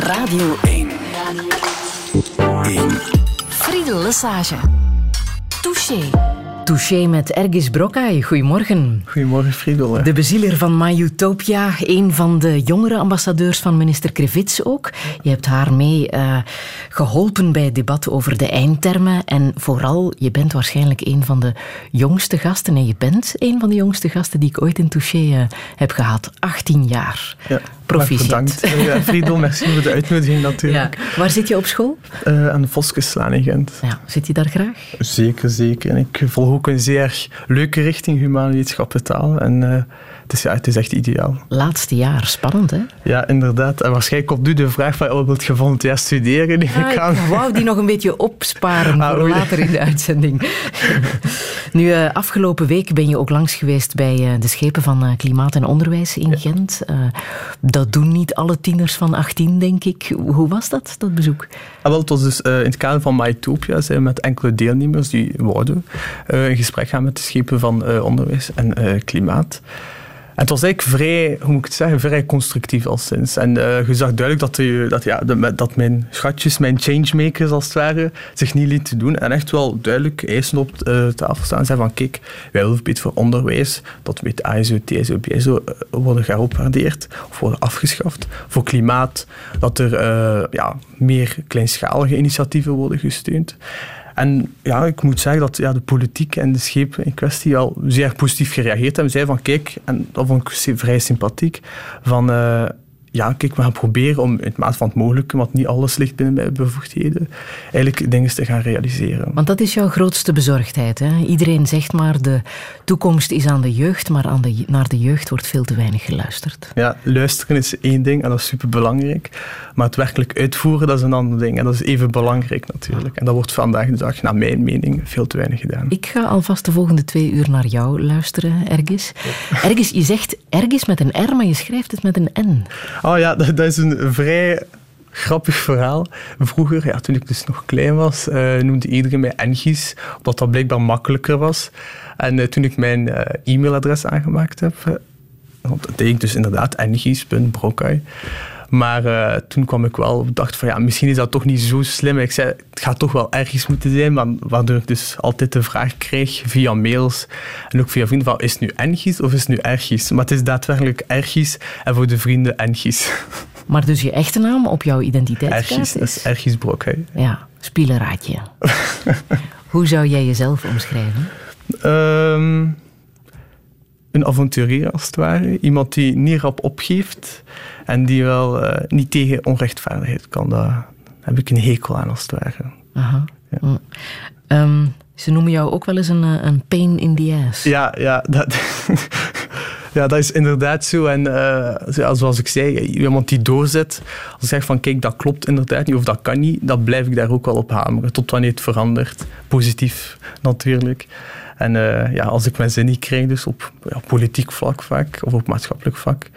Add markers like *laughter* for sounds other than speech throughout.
Radio 1. 1. Friedel Lesage. Touché. Touché met Ergis Brokai. Goedemorgen. Goedemorgen, Friedel. De bezieler van My Utopia, een van de jongere ambassadeurs van minister Krevits ook. Je hebt haar mee uh, geholpen bij het debat over de eindtermen. En vooral, je bent waarschijnlijk een van de jongste gasten. En je bent een van de jongste gasten die ik ooit in Touché uh, heb gehad. 18 jaar. Ja. Proficiat. Bedankt. Ja, Friedel, merci voor de uitnodiging natuurlijk. Ja. Waar zit je op school? Uh, aan de Voskeslaan in Gent. Ja. Zit je daar graag? Zeker, zeker. En ik volg ook een zeer leuke richting, humane wetenschappen taal. En uh, het, is, ja, het is echt ideaal. Laatste jaar, spannend hè? Ja, inderdaad. En waarschijnlijk komt nu de vraag van, oh, wilt je volgend studeren? Ah, ik wou die nog een beetje opsparen ah, voor later in de uitzending. *laughs* nu, uh, afgelopen week ben je ook langs geweest bij uh, de schepen van Klimaat en Onderwijs in ja. Gent. dat doen niet alle tieners van 18, denk ik. Hoe was dat, dat bezoek? Ah, wel, het was dus in het kader van MyTopia zijn we met enkele deelnemers die wouden in gesprek gaan met de schepen van onderwijs en klimaat. Het was eigenlijk vrij, hoe moet ik het zeggen, vrij constructief al sinds. En uh, je zag duidelijk dat, de, dat, ja, dat mijn schatjes, mijn changemakers als het ware, zich niet lieten doen. En echt wel duidelijk eisen op uh, tafel staan en zeggen van kijk, wij willen beter voor onderwijs, dat met ASO, TSO, BSO uh, worden geopwaardeerd of worden afgeschaft. Voor klimaat, dat er ja, meer kleinschalige initiatieven worden gesteund. En ja, ik moet zeggen dat ja, de politiek en de schepen in kwestie al zeer positief gereageerd hebben. Zeiden van, kijk, en dat vond ik vrij sympathiek, van... Uh, ja, kijk, we gaan proberen om in het maat van het mogelijke, want niet alles ligt binnen mijn bevoegdheden, eigenlijk dingen te gaan realiseren. Want dat is jouw grootste bezorgdheid. Hè? Iedereen zegt maar, de toekomst is aan de jeugd, maar aan de, naar de jeugd wordt veel te weinig geluisterd. Ja, luisteren is één ding en dat is superbelangrijk. Maar het werkelijk uitvoeren, dat is een ander ding. En dat is even belangrijk natuurlijk. En dat wordt vandaag de dag, naar mijn mening, veel te weinig gedaan. Ik ga alvast de volgende twee uur naar jou luisteren, Ergis. Ergis, je zegt Ergis met een R, maar je schrijft het met een N. Oh ja, dat, is een vrij grappig verhaal. Vroeger, ja, toen ik dus nog klein was, uh, noemde iedereen mij Engis, omdat dat blijkbaar makkelijker was. En uh, toen ik mijn uh, e-mailadres aangemaakt heb, dat deed ik dus inderdaad engis.brokai. Maar uh, toen kwam ik wel, dacht van ja, misschien is dat toch niet zo slim. Ik zei, het gaat toch wel ergens moeten zijn, waardoor ik dus altijd de vraag kreeg via mails en ook via vrienden van, is het nu Engis of is het nu Ergis? Maar het is daadwerkelijk Ergis en voor de vrienden Engis. *laughs* Maar dus je echte naam op jouw identiteitskaart Ergis, is? is Ergis Brok, hè? Ja, spielenraadje. *laughs* Hoe zou jij jezelf omschrijven? Um, een avonturier als het ware. Iemand die niet rap opgeeft en die wel uh, niet tegen onrechtvaardigheid kan. Daar heb ik een hekel aan als het ware. Aha. Ja. Mm. Um, ze noemen jou ook wel eens een, eh, een pain in the ass. Ja, ja, dat, *laughs* ja, dat is inderdaad zo. En uh, zoals ik zei, iemand die doorzet, als ik zeg van kijk, dat klopt inderdaad niet of dat kan niet, dan blijf ik daar ook wel op hameren. Tot wanneer het verandert. Positief natuurlijk. En uh, ja, als ik mijn zin niet krijg, dus op ja, politiek vlak vaak, of op maatschappelijk vlak,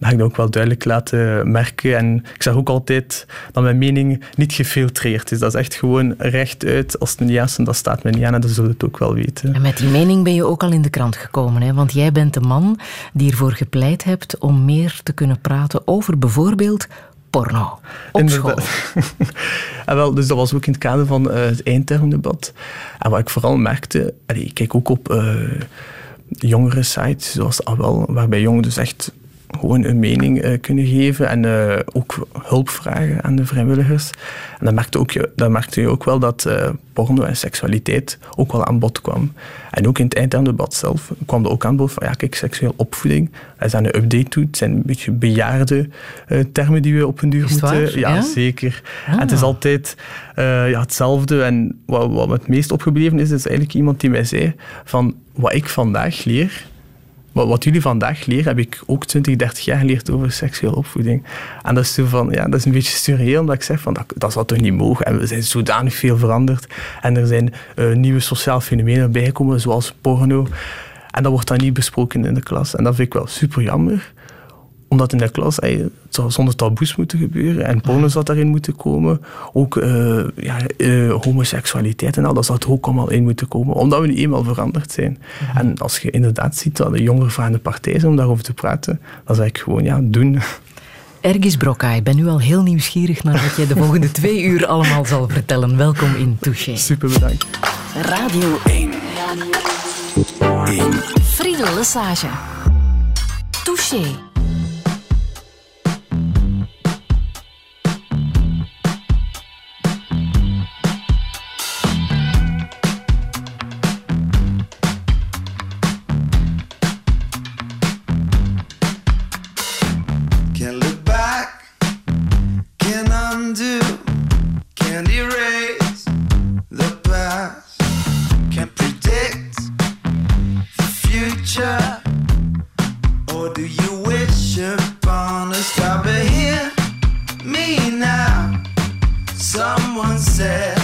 dan ga ik dat ook wel duidelijk laten merken. En ik zeg ook altijd dat mijn mening niet gefiltreerd is. Dat is echt gewoon rechtuit. Als het niet is, dan staat me niet aan en dan zullen het ook wel weten. En met die mening ben je ook al in de krant gekomen. Hè? Want jij bent de man die ervoor gepleit hebt om meer te kunnen praten over bijvoorbeeld porno op school. en *laughs* wel, dus dat was ook in het kader van uh, het eindtermdebat. En wat ik vooral merkte, allee, ik kijk ook op uh, jongere sites zoals AWEL, waarbij jongeren dus echt gewoon een mening uh, kunnen geven en uh, ook hulp vragen aan de vrijwilligers. En dan merkte, ook, dan merkte je ook wel dat uh, porno en seksualiteit ook wel aan bod kwam. En ook in het einddebat zelf kwam er ook aan bod van, ja kijk, seksueel opvoeding, dat is aan een update toe. Het zijn een beetje bejaarde termen die we op een duur moeten... Ja, ja, zeker. Ah. En het is altijd ja, hetzelfde. En wat, wat me het meest opgebleven is, is eigenlijk iemand die mij zei van, wat ik vandaag leer wat, jullie vandaag leren, heb ik ook 20, 30 jaar geleerd over seksuele opvoeding. En dat is, van, ja, dat is een beetje surreal, omdat ik zeg van, dat, dat zou toch niet mogen. En we zijn zodanig veel veranderd. En er zijn uh, nieuwe sociale fenomenen bijgekomen, zoals porno. En dat wordt dan niet besproken in de klas. En dat vind ik wel super jammer omdat in de klas het zou zonder taboes moeten gebeuren. En porno zou daarin moeten komen. Ook uh, ja, uh, homoseksualiteit en al, dat zou er ook allemaal in moeten komen. Omdat we nu eenmaal veranderd zijn. Mhm. En als je inderdaad ziet dat de jongeren vragen de partij zijn om daarover te praten, dan zeg ik gewoon, ja, doen. Ergis Brokka, ik ben nu al heel nieuwsgierig naar wat jij de volgende *laughs* twee uur allemaal zal vertellen. Welkom in Touché. Super bedankt. Radio 1. Radio 1. Friedel Lesage. Touché. erase the past. Can't predict the future. Or do you wish upon a star? But hear me now. Someone said.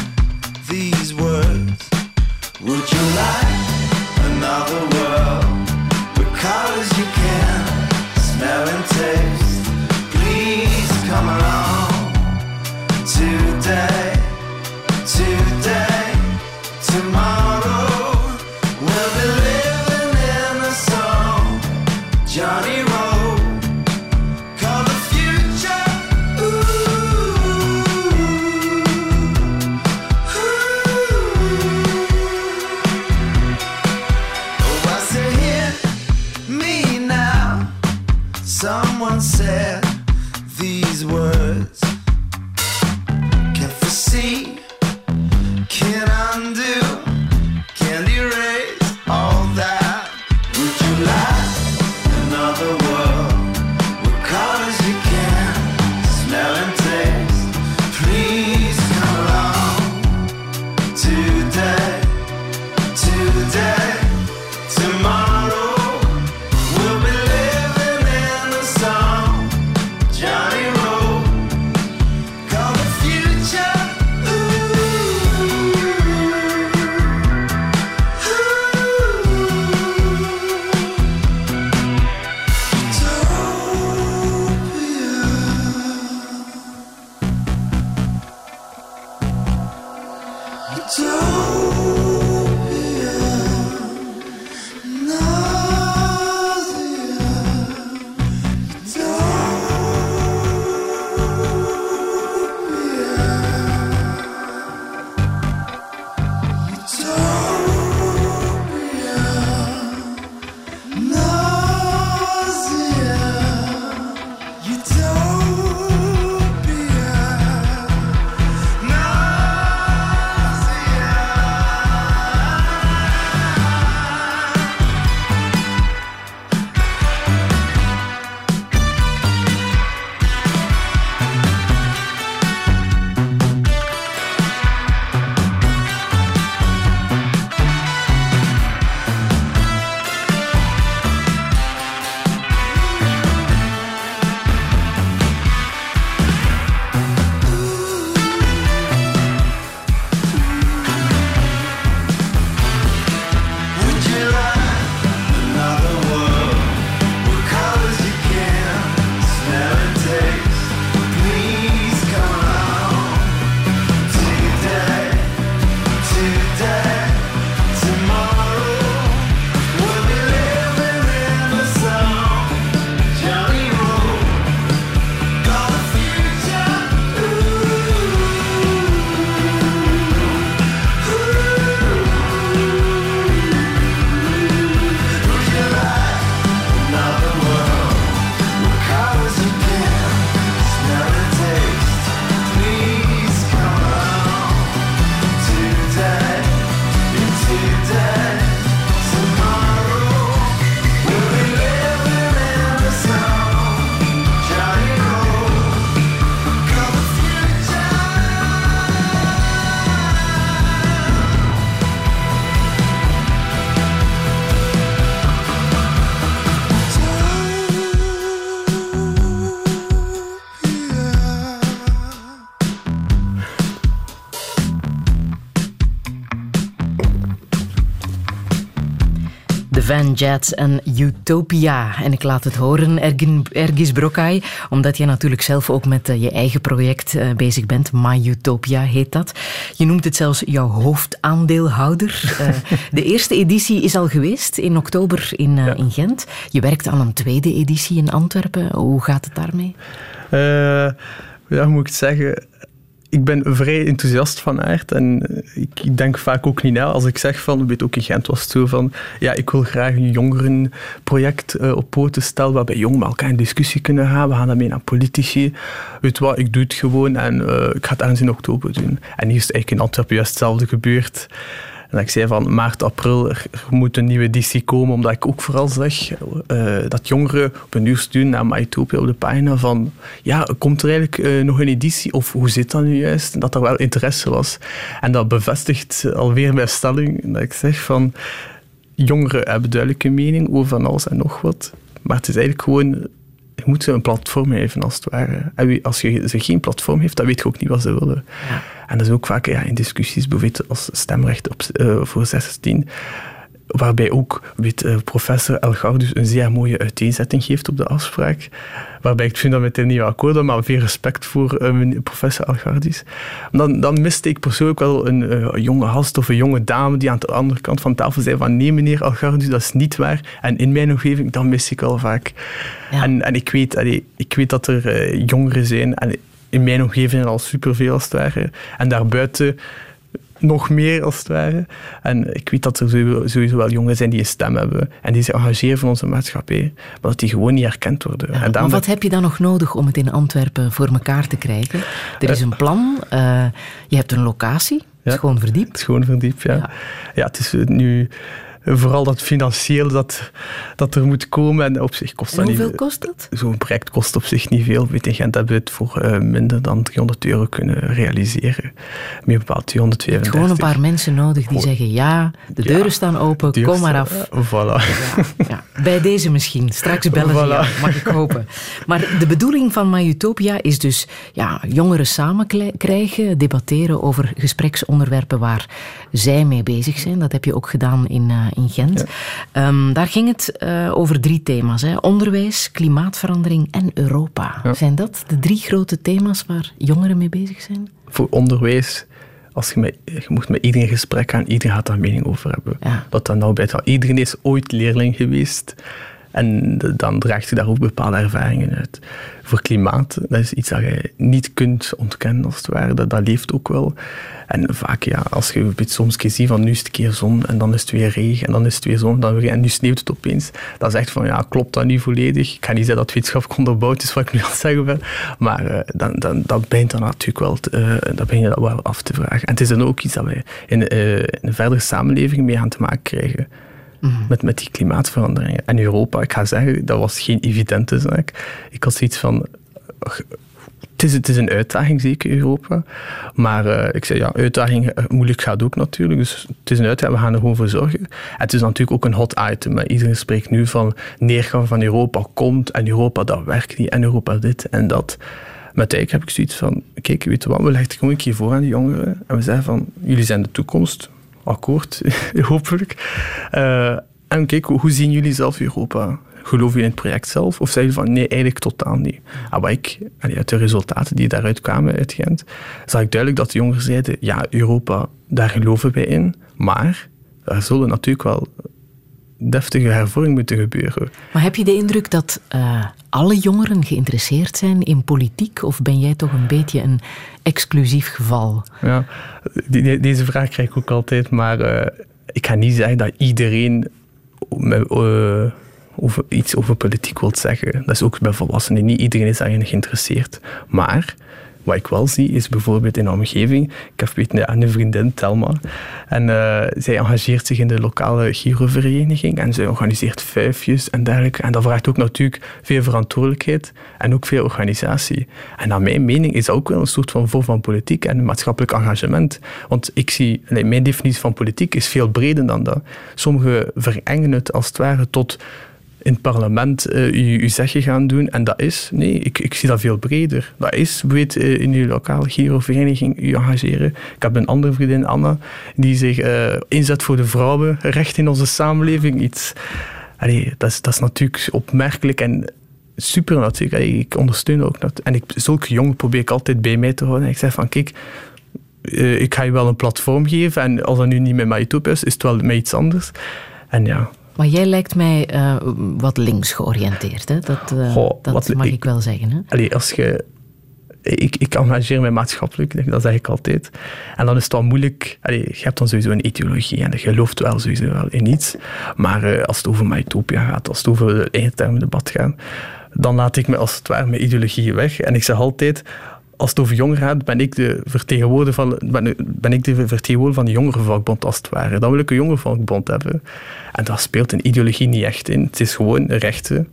Van Jets en Utopia. En ik laat het horen, Ergis Brokai, omdat je natuurlijk zelf ook met eh, je eigen project eh, bezig bent. My Utopia heet dat. Je noemt het zelfs jouw hoofdaandeelhouder. *laughs* Eh, de eerste editie is al geweest in oktober in, in Gent. Je werkt aan een tweede editie in Antwerpen. Hoe gaat het daarmee? ja, hoe moet ik het zeggen? Ik ben vrij enthousiast van aard en ik denk vaak ook niet na als ik zeg van, weet ook in Gent was het zo van, ja, ik wil graag een jongerenproject uh, op poten stellen waarbij jongeren met elkaar in discussie kunnen gaan. We gaan daarmee naar politici. Weet wat, ik doe het gewoon en uh, ik ga het ergens in oktober doen. En hier is eigenlijk in Antwerpen juist hetzelfde gebeurd. En ik zei van maart, april, er, moet een nieuwe editie komen, omdat ik ook vooral zeg uh, dat jongeren op een uur sturen naar MyTopia op de pagina van ja, komt er eigenlijk uh, nog een editie of hoe zit dat nu juist? En dat er wel interesse was. En dat bevestigt alweer mijn stelling dat ik zeg van jongeren hebben duidelijke mening over van alles en nog wat. Maar het is eigenlijk gewoon je moet ze een platform geven, als het ware. En als je ze geen platform heeft, dan weet je ook niet wat ze willen. En dat is ook vaak ja, in discussies, bijvoorbeeld als stemrecht op, uh, voor 16, waarbij ook weet, uh, professor El een zeer mooie uiteenzetting geeft op de afspraak, waarbij ik vind dat met niet akkoord ben, maar veel respect voor uh, professor El. Dan, dan miste ik persoonlijk wel een, jonge gast of een jonge dame die aan de andere kant van tafel zei van nee meneer El dat is niet waar. En in mijn omgeving, dan mis ik al vaak. Ja. En, en ik, weet, allee, ik weet dat er jongeren zijn en in mijn omgeving al superveel als het ware. En daarbuiten nog meer als het ware. En ik weet dat er sowieso wel jongeren zijn die een stem hebben en die zich engageren voor onze maatschappij, maar dat die gewoon niet erkend worden. en maar wat heb je dan nog nodig om het in Antwerpen voor elkaar te krijgen? Er is een plan, uh, je hebt een locatie, ja. Schoon Verdiep. Schoon Verdiep, ja. ja. ja. het is nu vooral dat financieel dat, dat er moet komen. En op zich kost en dat hoeveel kost dat? Zo'n project kost op zich niet veel. Weet in Gent hebben we het voor uh, minder dan 300 euro kunnen realiseren. Meer bepaald 235. Gewoon een paar mensen nodig die zeggen ja, de deuren ja, staan open, kom maar af. Uh, *laughs* voilà. Ja, Bij deze misschien. Straks bellen ze mag ik hopen. Maar de bedoeling van MyUtopia is dus ja, jongeren samen krijgen, debatteren over gespreksonderwerpen waar zij mee bezig zijn. Dat heb je ook gedaan in, uh, in Gent. Um, daar ging het uh, over drie thema's. Hè. Onderwijs, klimaatverandering en Europa. Ja. Zijn dat de drie grote thema's waar jongeren mee bezig zijn? Voor onderwijs als je, met, je moet met iedereen in gesprek gaan, iedereen gaat daar mening over hebben. Ja. Dat dan nou bij het, iedereen is ooit leerling geweest. En dan draagt je daar ook bepaalde ervaringen uit. Voor klimaat, dat is iets dat je niet kunt ontkennen als het ware. Dat, dat leeft ook wel. En vaak, ja, als je soms keer ziet van nu is het een keer zon en dan is het weer regen en dan is het weer zon dan weer, en nu sneeuwt het opeens. Dan zegt van ja, klopt dat niet volledig? Ik ga niet zeggen dat wetenschappelijk *laughs* onderbouwd is wat ik nu aan het zeggen ben, maar uh, dan, dan, dat begint dan natuurlijk wel, te, uh, dat je dat wel af te vragen. En het is dan ook iets dat wij in, uh, in een verdere samenleving mee gaan te maken krijgen. -hmm. met, die klimaatveranderingen. En Europa, ik ga zeggen, dat was geen evidente zaak. Ik had zoiets van het is, het is een uitdaging, zeker Europa. Maar uh, ik zei, ja, uitdaging eh, moeilijk gaat ook natuurlijk. Dus het is een uitdaging, we gaan er gewoon voor zorgen. En het is natuurlijk ook een hot item. Iedereen spreekt nu van neergang van Europa komt en Europa dat werkt niet en Europa dit en dat. Maar eigenlijk heb ik zoiets van, kijk, weet je wat, we leggen gewoon een keer voor aan die jongeren en we zeggen van, jullie zijn de toekomst. Akkoord, *laughs* hopelijk. Uh, en kijk, hoe zien jullie zelf Europa? geloof je in het project zelf? Of zeg je van nee, eigenlijk totaal niet? Maar wat ik, uit de resultaten die daaruit kwamen uit Gent, zag ik duidelijk dat de jongeren zeiden, ja, Europa, daar geloven wij in, maar er zullen natuurlijk wel deftige hervorming moeten gebeuren. Maar heb je de indruk dat uh, alle jongeren geïnteresseerd zijn in politiek? Of ben jij toch een beetje een exclusief geval? Ja, die, deze vraag krijg ik ook altijd, maar uh, ik ga niet zeggen dat iedereen uh, over iets over politiek wilt zeggen. Dat is ook bij volwassenen. Niet iedereen is daarin geïnteresseerd. Maar wat ik wel zie, is bijvoorbeeld in de omgeving. Ik heb een vriendin, Telma. En uh, zij engageert zich in de lokale Girovereniging. En zij organiseert vijfjes en dergelijke. En dat vraagt ook natuurlijk veel verantwoordelijkheid en ook veel organisatie. En naar mijn mening is dat ook wel een soort van vorm van politiek en maatschappelijk engagement. Want ik zie, mijn definitie van politiek is veel breder dan dat. Sommigen verengen het als het ware tot in het parlement uh, je, je zegje gaan doen. En dat is, nee, ik, ik zie dat veel breder. Dat is, weet, uh, in je lokale Giro-vereniging je engageren. Ik heb een andere vriendin, Anna, die zich uh, inzet voor de vrouwenrecht in onze samenleving. Iets, dat, is, dat is natuurlijk opmerkelijk en super natuurlijk. Ik ondersteun ook dat. En ik, zulke jongen probeer ik altijd bij mij te houden. ik zeg van, kijk, ik ga je wel een platform geven en als dat nu niet met mij is, is het wel met iets anders. En ja, Maar jij lijkt mij uh, wat links georiënteerd. Hè? Dat, uh, Goh, dat mag ik, ik, wel zeggen. Hè? Allee, als je ik, ik engageer mij maatschappelijk, dat zeg ik altijd. En dan is het wel moeilijk. Allee, je hebt dan sowieso een ideologie en je gelooft wel sowieso wel in iets. Maar uh, als het over Mytopia gaat, als het over het eindtermendebat gaat, dan laat ik me als het ware mijn ideologie weg. En ik zeg altijd, als het over jongeren gaat, ben ik de vertegenwoordiger van, ben, ben ik de vertegenwoordiger van de jongerenvakbond als het ware. Dan wil ik een jongerenvakbond hebben. En daar speelt een ideologie niet echt in. Het is gewoon rechten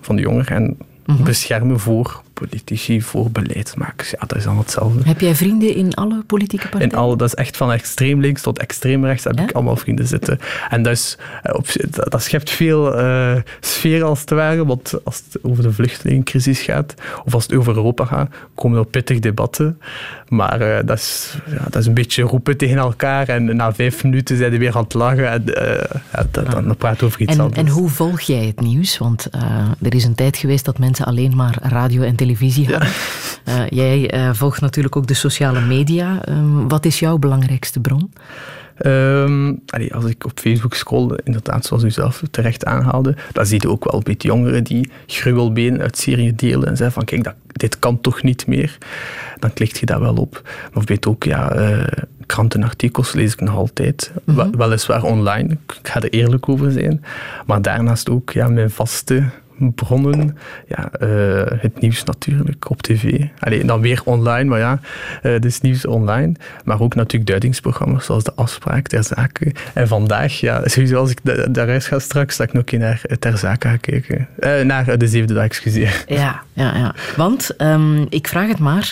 van de jongeren en mhm. beschermen voor politici voor beleidsmakers. Ja, dat is allemaal hetzelfde. Heb jij vrienden in alle politieke partijen? In alle, dat is echt van extreem links tot extreem rechts heb ik allemaal vrienden zitten. En dat, is, eh, op, dat schept veel uh, sfeer als het ware, want als het over de vluchtelingencrisis gaat, of als het over Europa gaat, komen er pittig debatten. Maar uh, dat, is, ja, dat is een beetje roepen tegen elkaar en na vijf minuten zijn ze weer aan het lachen en uh, ja, dan, dan praten we over iets en, anders. En hoe volg jij het nieuws? Want er is een tijd geweest dat mensen alleen maar radio en televisie televisie hadden. *laughs* Eh, jij uh, volgt natuurlijk ook de sociale media. Um, wat is jouw belangrijkste bron? Um, als ik op Facebook scroll, inderdaad, zoals u zelf terecht aanhaalde, dan zie je ook wel een beetje jongeren die gruwelbenen uit Syrië delen en zeggen van kijk, dat, dit kan toch niet meer. Dan klikt je daar wel op. Maar weet ook, ja, uh, krantenartikels lees ik nog altijd. Mm Weliswaar online, ik ga er eerlijk over zijn. Maar daarnaast ook ja, mijn vaste bronnen. Ja, uh, het nieuws natuurlijk op tv. Allee, dan weer online, maar ja, uh, dus nieuws online. Maar ook natuurlijk duidingsprogramma's zoals de afspraak ter zake. En vandaag, ja, sowieso als ik daaruit ga straks, sta ik nog een naar ter zake gaan kijken. Naar de zevende dag, excuseer. *laughs* Ja, ja, ja. Want, um, ik vraag het maar,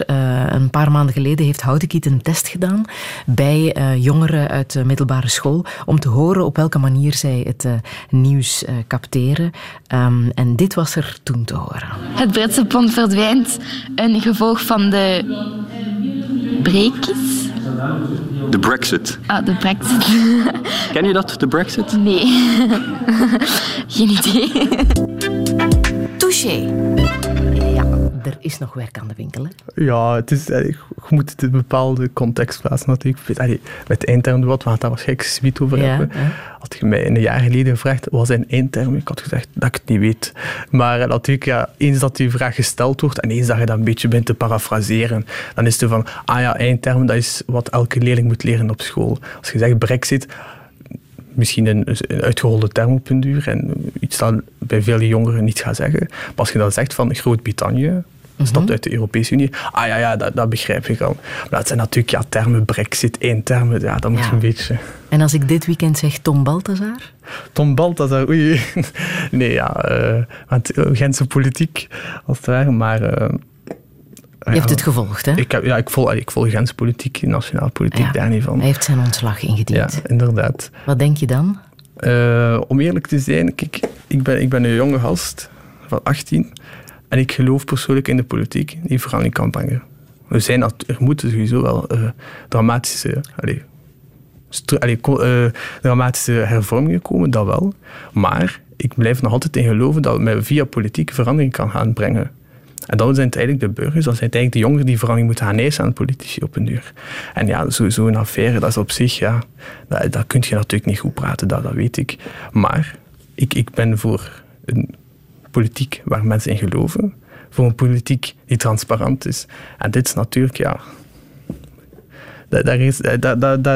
een paar maanden geleden heeft Houtekiet een test gedaan bij jongeren uit de middelbare school om te horen op welke manier zij het nieuws capteren. Um, en dit was er toen te horen. Het Britse pond verdwijnt, een gevolg van de brekjes. De Brexit. Ah, de Brexit. *laughs* Ken je dat, de Brexit? Nee. *laughs* Geen idee. Touché er is nog werk aan de winkel. Hè? Ja, het is, je moet het in een bepaalde context plaatsen natuurlijk. Allee, met eindtermdebat, we gaan het daar waarschijnlijk zoiets over hebben. Had je mij een jaar geleden gevraagd, wat zijn eindtermen? Ik had gezegd dat ik het niet weet. Maar eh, natuurlijk, ja, eens dat die vraag gesteld wordt en eens dat je dat een beetje bent te parafraseren, dan is het van, ah ja, eindtermen, dat is wat elke leerling moet leren op school. Als je zegt brexit, misschien een, een uitgerolde term op een duur en iets dat bij vele jongeren niet gaat zeggen. Maar als je dan zegt van Groot-Brittannië, stapt mhm. uit de Europese Unie. Ah ja, ja dat, dat begrijp ik al. Maar dat zijn natuurlijk ja, termen, brexit, één termen, ja, dat moet je een beetje... En als ik dit weekend zeg Tom Balthazar? Tom Balthazar, oei. *laughs* nee, ja, uh, want Gentse politiek, als het ware, maar... Uh, je hebt het gevolgd, hè? Ik, heb, ja, ik volg, ik volg politiek, nationale politiek, daar niet van. Hij heeft zijn ontslag ingediend. Ja, inderdaad. Wat denk je dan? Uh, om eerlijk te zijn, kijk, ik ben, ik ben een jonge gast van 18 en ik geloof persoonlijk in de politiek die vooral kan brengen. Er, zijn, moeten sowieso wel uh, dramatische, uh, dramatische hervormingen komen, dat wel. Maar ik blijf nog altijd in geloven dat men via politiek verandering kan gaan brengen. En dan zijn het eigenlijk de burgers, dan zijn het eigenlijk de jongeren die verandering moeten gaan eisen aan politici op een duur. En ja, zo'n een affaire, dat is op zich, ja, dat, dat kun je natuurlijk niet goed praten, dat, dat weet ik. Maar ik, ik ben voor een politiek waar mensen in geloven, voor een politiek die transparant is. En dit is natuurlijk, ja,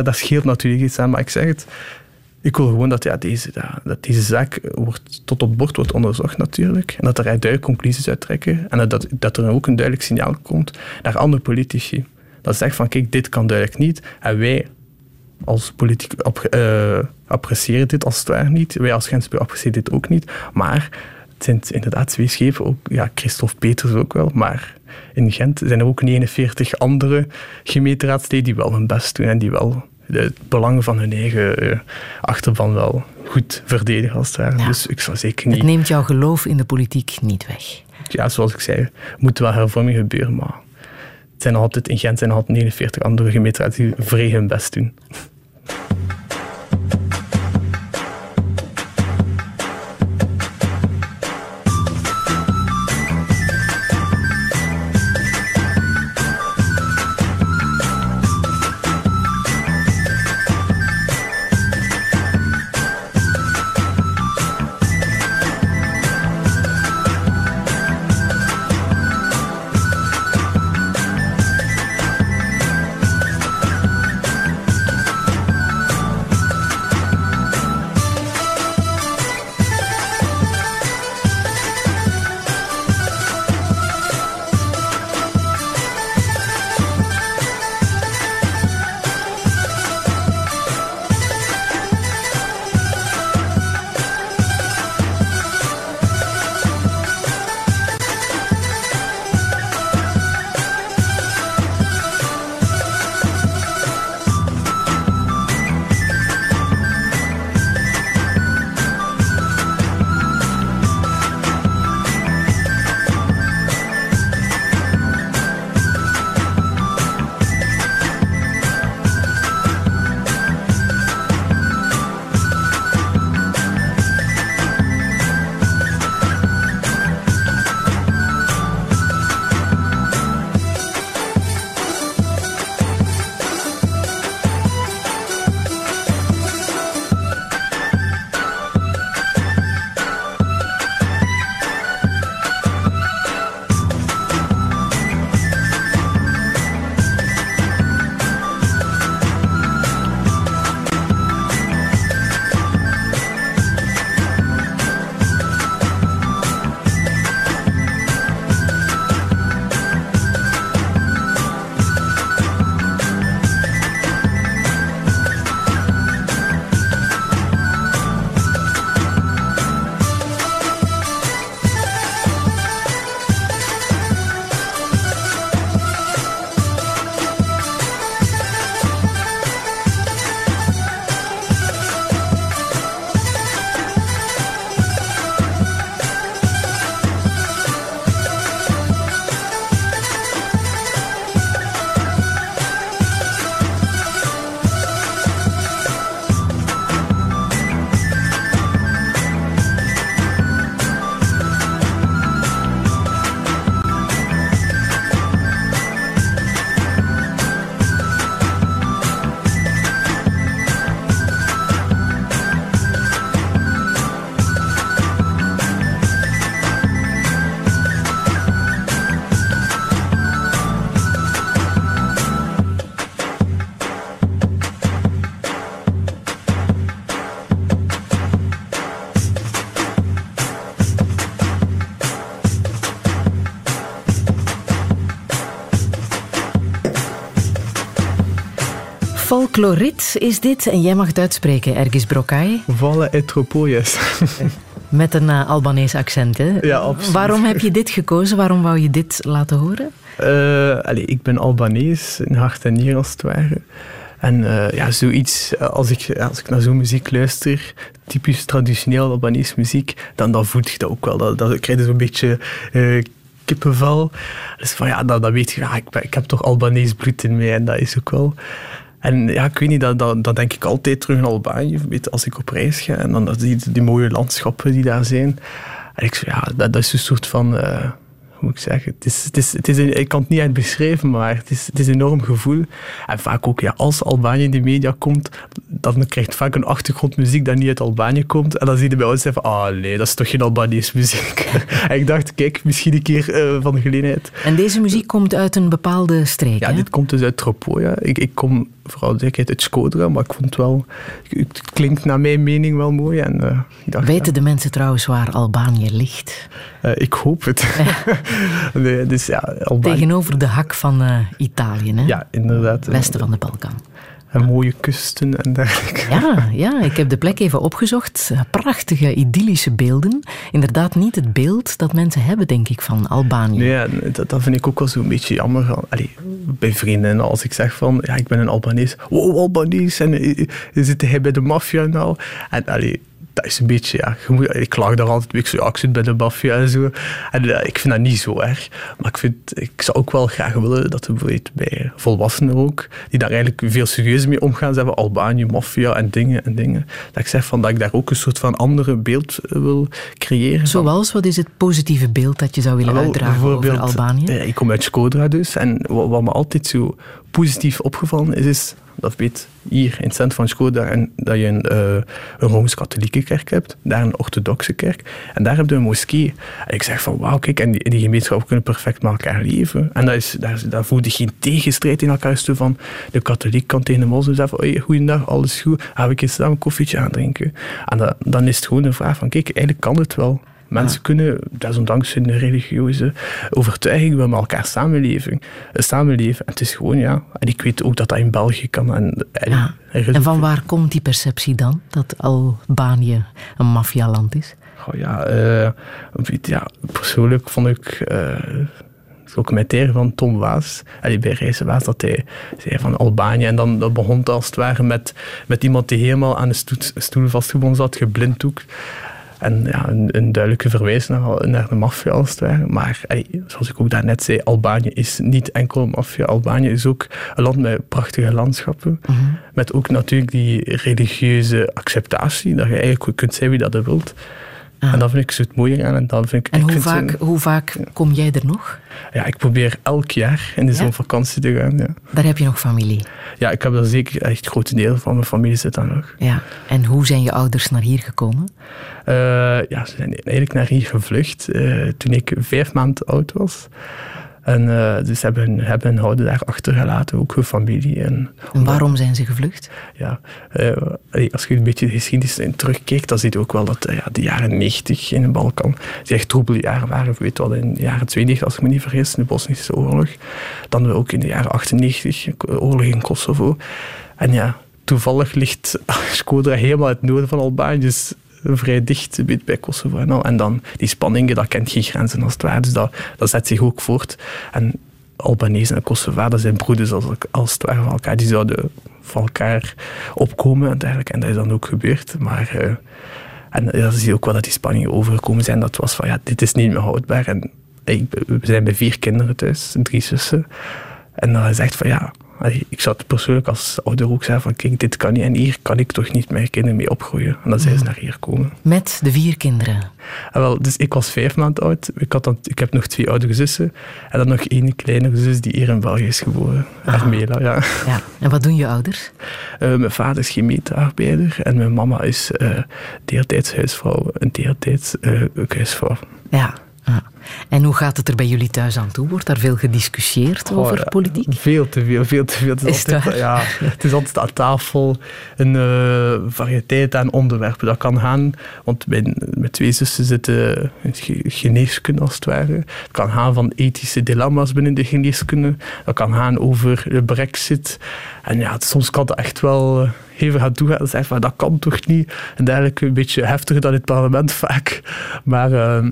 dat, scheelt natuurlijk iets aan, maar ik zeg het, ik wil gewoon dat, ja, deze, dat deze zaak wordt, tot op bord wordt onderzocht natuurlijk. En dat er duidelijke conclusies uit trekken. En dat, dat er ook een duidelijk signaal komt naar andere politici. Dat zegt van, kijk, dit kan duidelijk niet. En wij als politiek uh, appreciëren dit als het ware niet. Wij als Gensbuur appreciëren dit ook niet. Maar het zijn inderdaad twee schepen, ook, ja, Christophe Peters ook wel, maar in Gent zijn er ook 49 andere gemeenteraadsleden die wel hun best doen en die wel het belang van hun eigen uh, achterban wel goed verdedigen als het ware. Dus ik zou zeker niet... Het neemt jouw geloof in de politiek niet weg. Ja, zoals ik zei, moet wel hervorming gebeuren, maar het zijn altijd, in Gent zijn er altijd 49 andere gemeenteraad die vrij hun best doen. Folklorit is dit en jij mag het uitspreken, Ergis Brokai. Volle etropoies. *laughs* Met een uh, Albanese accent, hè? Ja, absoluut. Waarom heb je dit gekozen? Waarom wou je dit laten horen? Uh, allez, ik ben Albanees, in hart en nier als het ware. En uh, ja, zoiets, als ik, als ik naar zo'n muziek luister, typisch traditioneel Albanese muziek, dan, dan voel je dat ook wel. Dan, dan krijg je zo'n beetje uh, kippenvel. Dus van ja, dan, dan weet je, ja, ik, ik heb toch Albanees bloed in mij en dat is ook wel. En ja, ik weet niet, dat, dat, dat denk ik altijd terug in Albanië, weet, als ik op reis ga. En dan zie je die mooie landschappen die daar zijn. En ik ja, dat, dat is een soort van... Uh, hoe moet ik zeggen? Het is, het is, het is een, ik kan het niet uit beschrijven, maar het is, het is een enorm gevoel. En vaak ook, ja, als Albanië in de media komt, dan krijgt vaak een achtergrondmuziek dat niet uit Albanië komt. En dan zie je bij ons van, ah nee, dat is toch geen Albanese muziek. *laughs* en ik dacht, kijk, misschien een keer uh, van de gelegenheid. En deze muziek komt uit een bepaalde streek, Ja, hè? dit komt dus uit Tropoja. Ik, ik kom vooral zekerheid uit Skodra, maar ik vond het wel... Het klinkt naar mijn mening wel mooi. En, uh, ik dacht, Weten de mensen trouwens waar Albanië ligt? Uh, ik hoop het. *laughs* nee, dus ja, Albanië. Tegenover de hak van uh, Italië, hè? Ja, inderdaad. Westen van de Balkan. En mooie kusten en dergelijke. Ja, ja, ik heb de plek even opgezocht. Prachtige, idyllische beelden. Inderdaad niet het beeld dat mensen hebben, denk ik, van Albanië. Nee, dat, dat vind ik ook wel zo'n beetje jammer. Allee, bij vrienden, als ik zeg van, ja, ik ben een Albanees. Wow, Albanees. En uh, zit hij bij de maffia nou? En allee, dat is een beetje, ja, moet, ik klaag daar altijd een beetje, ja, ik zit bij de maffia en zo. En uh, ik vind dat niet zo erg. Maar ik, vind, ik zou ook wel graag willen dat er bijvoorbeeld bij volwassenen ook, die daar eigenlijk veel serieuzer mee omgaan, ze hebben Albanië, maffia en dingen en dingen. Dat ik zeg van, dat ik daar ook een soort van andere beeld wil creëren. Zoals, wat is het positieve beeld dat je zou willen uitdragen over Albanië? Ja, ik kom uit Skodra dus. En wat, wat me altijd zo positief opgevallen is, is dat weet hier in het centrum van Skoda en dat je een, uh, een Rooms-Katholieke kerk hebt, daar een orthodoxe kerk en daar heb je een moskee. En ik zeg van wauw, kijk, en die, gemeenschappen kunnen perfect met elkaar leven. En dat is, daar, daar voel je geen tegenstrijd in elkaar. Zo van de katholiek kan tegen de moslim zeggen van hey, goeiedag, alles goed, gaan we eens samen een koffietje aandrinken. En dan is het gewoon een vraag van kijk, eigenlijk kan het wel. Mensen kunnen, desondanks hun religieuze overtuiging, wel met elkaar samenleven. samenleven. En het is gewoon, ja. En ik weet ook dat dat in België kan. En, en, ja. en van waar komt die perceptie dan? Dat Albanië een maffialand is? Oh ja, uh, ja, persoonlijk vond ik... Uh, documentaire van Tom Waas, allee, bij Reizen Waas, dat hij zei van Albanië. En dan dat begon het als het ware met, met iemand die helemaal aan de stoel, stoel vastgebonden zat, geblinddoekt. En ja, een, een, duidelijke verwijs naar, naar de maffia als het ware. Maar ey, zoals ik ook daarnet zei, Albanië is niet enkel maffia. Albanië is ook een land met prachtige landschappen. Mhm. Mm -hmm. Met ook natuurlijk die religieuze acceptatie, dat je eigenlijk kunt zijn wie dat je wilt. Ah. En dat vind ik zo het mooie aan. En, dan vind ik, en ik hoe, vind vaak, zo, hoe vaak kom jij er nog? Ja, ik probeer elk jaar in de zon vakantie te gaan. Ja. Daar heb je nog familie? Ja, ik heb daar zeker echt een groot deel van mijn familie zit daar nog. Ja. En hoe zijn je ouders naar hier gekomen? Uh, ja, ze zijn eigenlijk naar hier gevlucht uh, toen ik vijf maanden oud was. En uh, dus hebben, hebben hun houden daar achtergelaten, ook hun familie. En, en waarom zijn ze gevlucht? Ja, uh, als je een beetje de geschiedenis in terugkijkt, dan zie je ook wel dat uh, ja, de jaren 90 in de Balkan die echt troebele jaren waren. Weet wel, in de jaren 92, als ik me niet vergis, de Bosnische oorlog. Dan ook in de jaren 98, oorlog in Kosovo. En ja, toevallig ligt *laughs* Skoda helemaal het noorden van Albanië. Dus vrij dicht bij Kosovo en al. En dan die spanningen, dat kent geen grenzen als het ware. Dus dat, dat zet zich ook voort. En Albanese en dat zijn broeders als, als het ware van elkaar. Die zouden van elkaar opkomen en dergelijke. En dat is dan ook gebeurd. Maar... Uh, en dan zie ook wel dat die spanningen overgekomen zijn. Dat was van, ja, dit is niet meer houdbaar. En ik, we zijn bij vier kinderen thuis, drie zussen. En dan is echt van, ja, ik het persoonlijk als ouder ook zeggen van kijk, dit kan niet en hier kan ik toch niet mijn kinderen mee opgroeien. En dan zijn ze naar hier komen. Met de vier kinderen? En wel, dus ik was vijf maanden oud. Ik, had dan, ik heb nog twee oudere zussen. En dan nog één kleinere zus die hier in België is geboren. Armela, ja. ja. En wat doen je ouders? Uh, mijn vader is gemeentearbeider en mijn mama is uh, deeltijds huisvrouw en deeltijds uh, huisvrouw. Ja. En hoe gaat het er bij jullie thuis aan toe? Wordt daar veel gediscussieerd over politiek? Veel te veel, veel te veel. Het is, altijd, ja, het is altijd aan tafel een uh, variëteit aan onderwerpen. Dat kan gaan, want mijn, mijn twee zussen zitten in geneeskunde als het ware. Het kan gaan van ethische dilemma's binnen de geneeskunde. Dat kan gaan over de brexit. En ja, soms kan dat echt wel uh, hevig gaan toegaan. Dat, van, dat kan toch niet? En eigenlijk een beetje heftiger dan in het parlement vaak. Maar... Uh,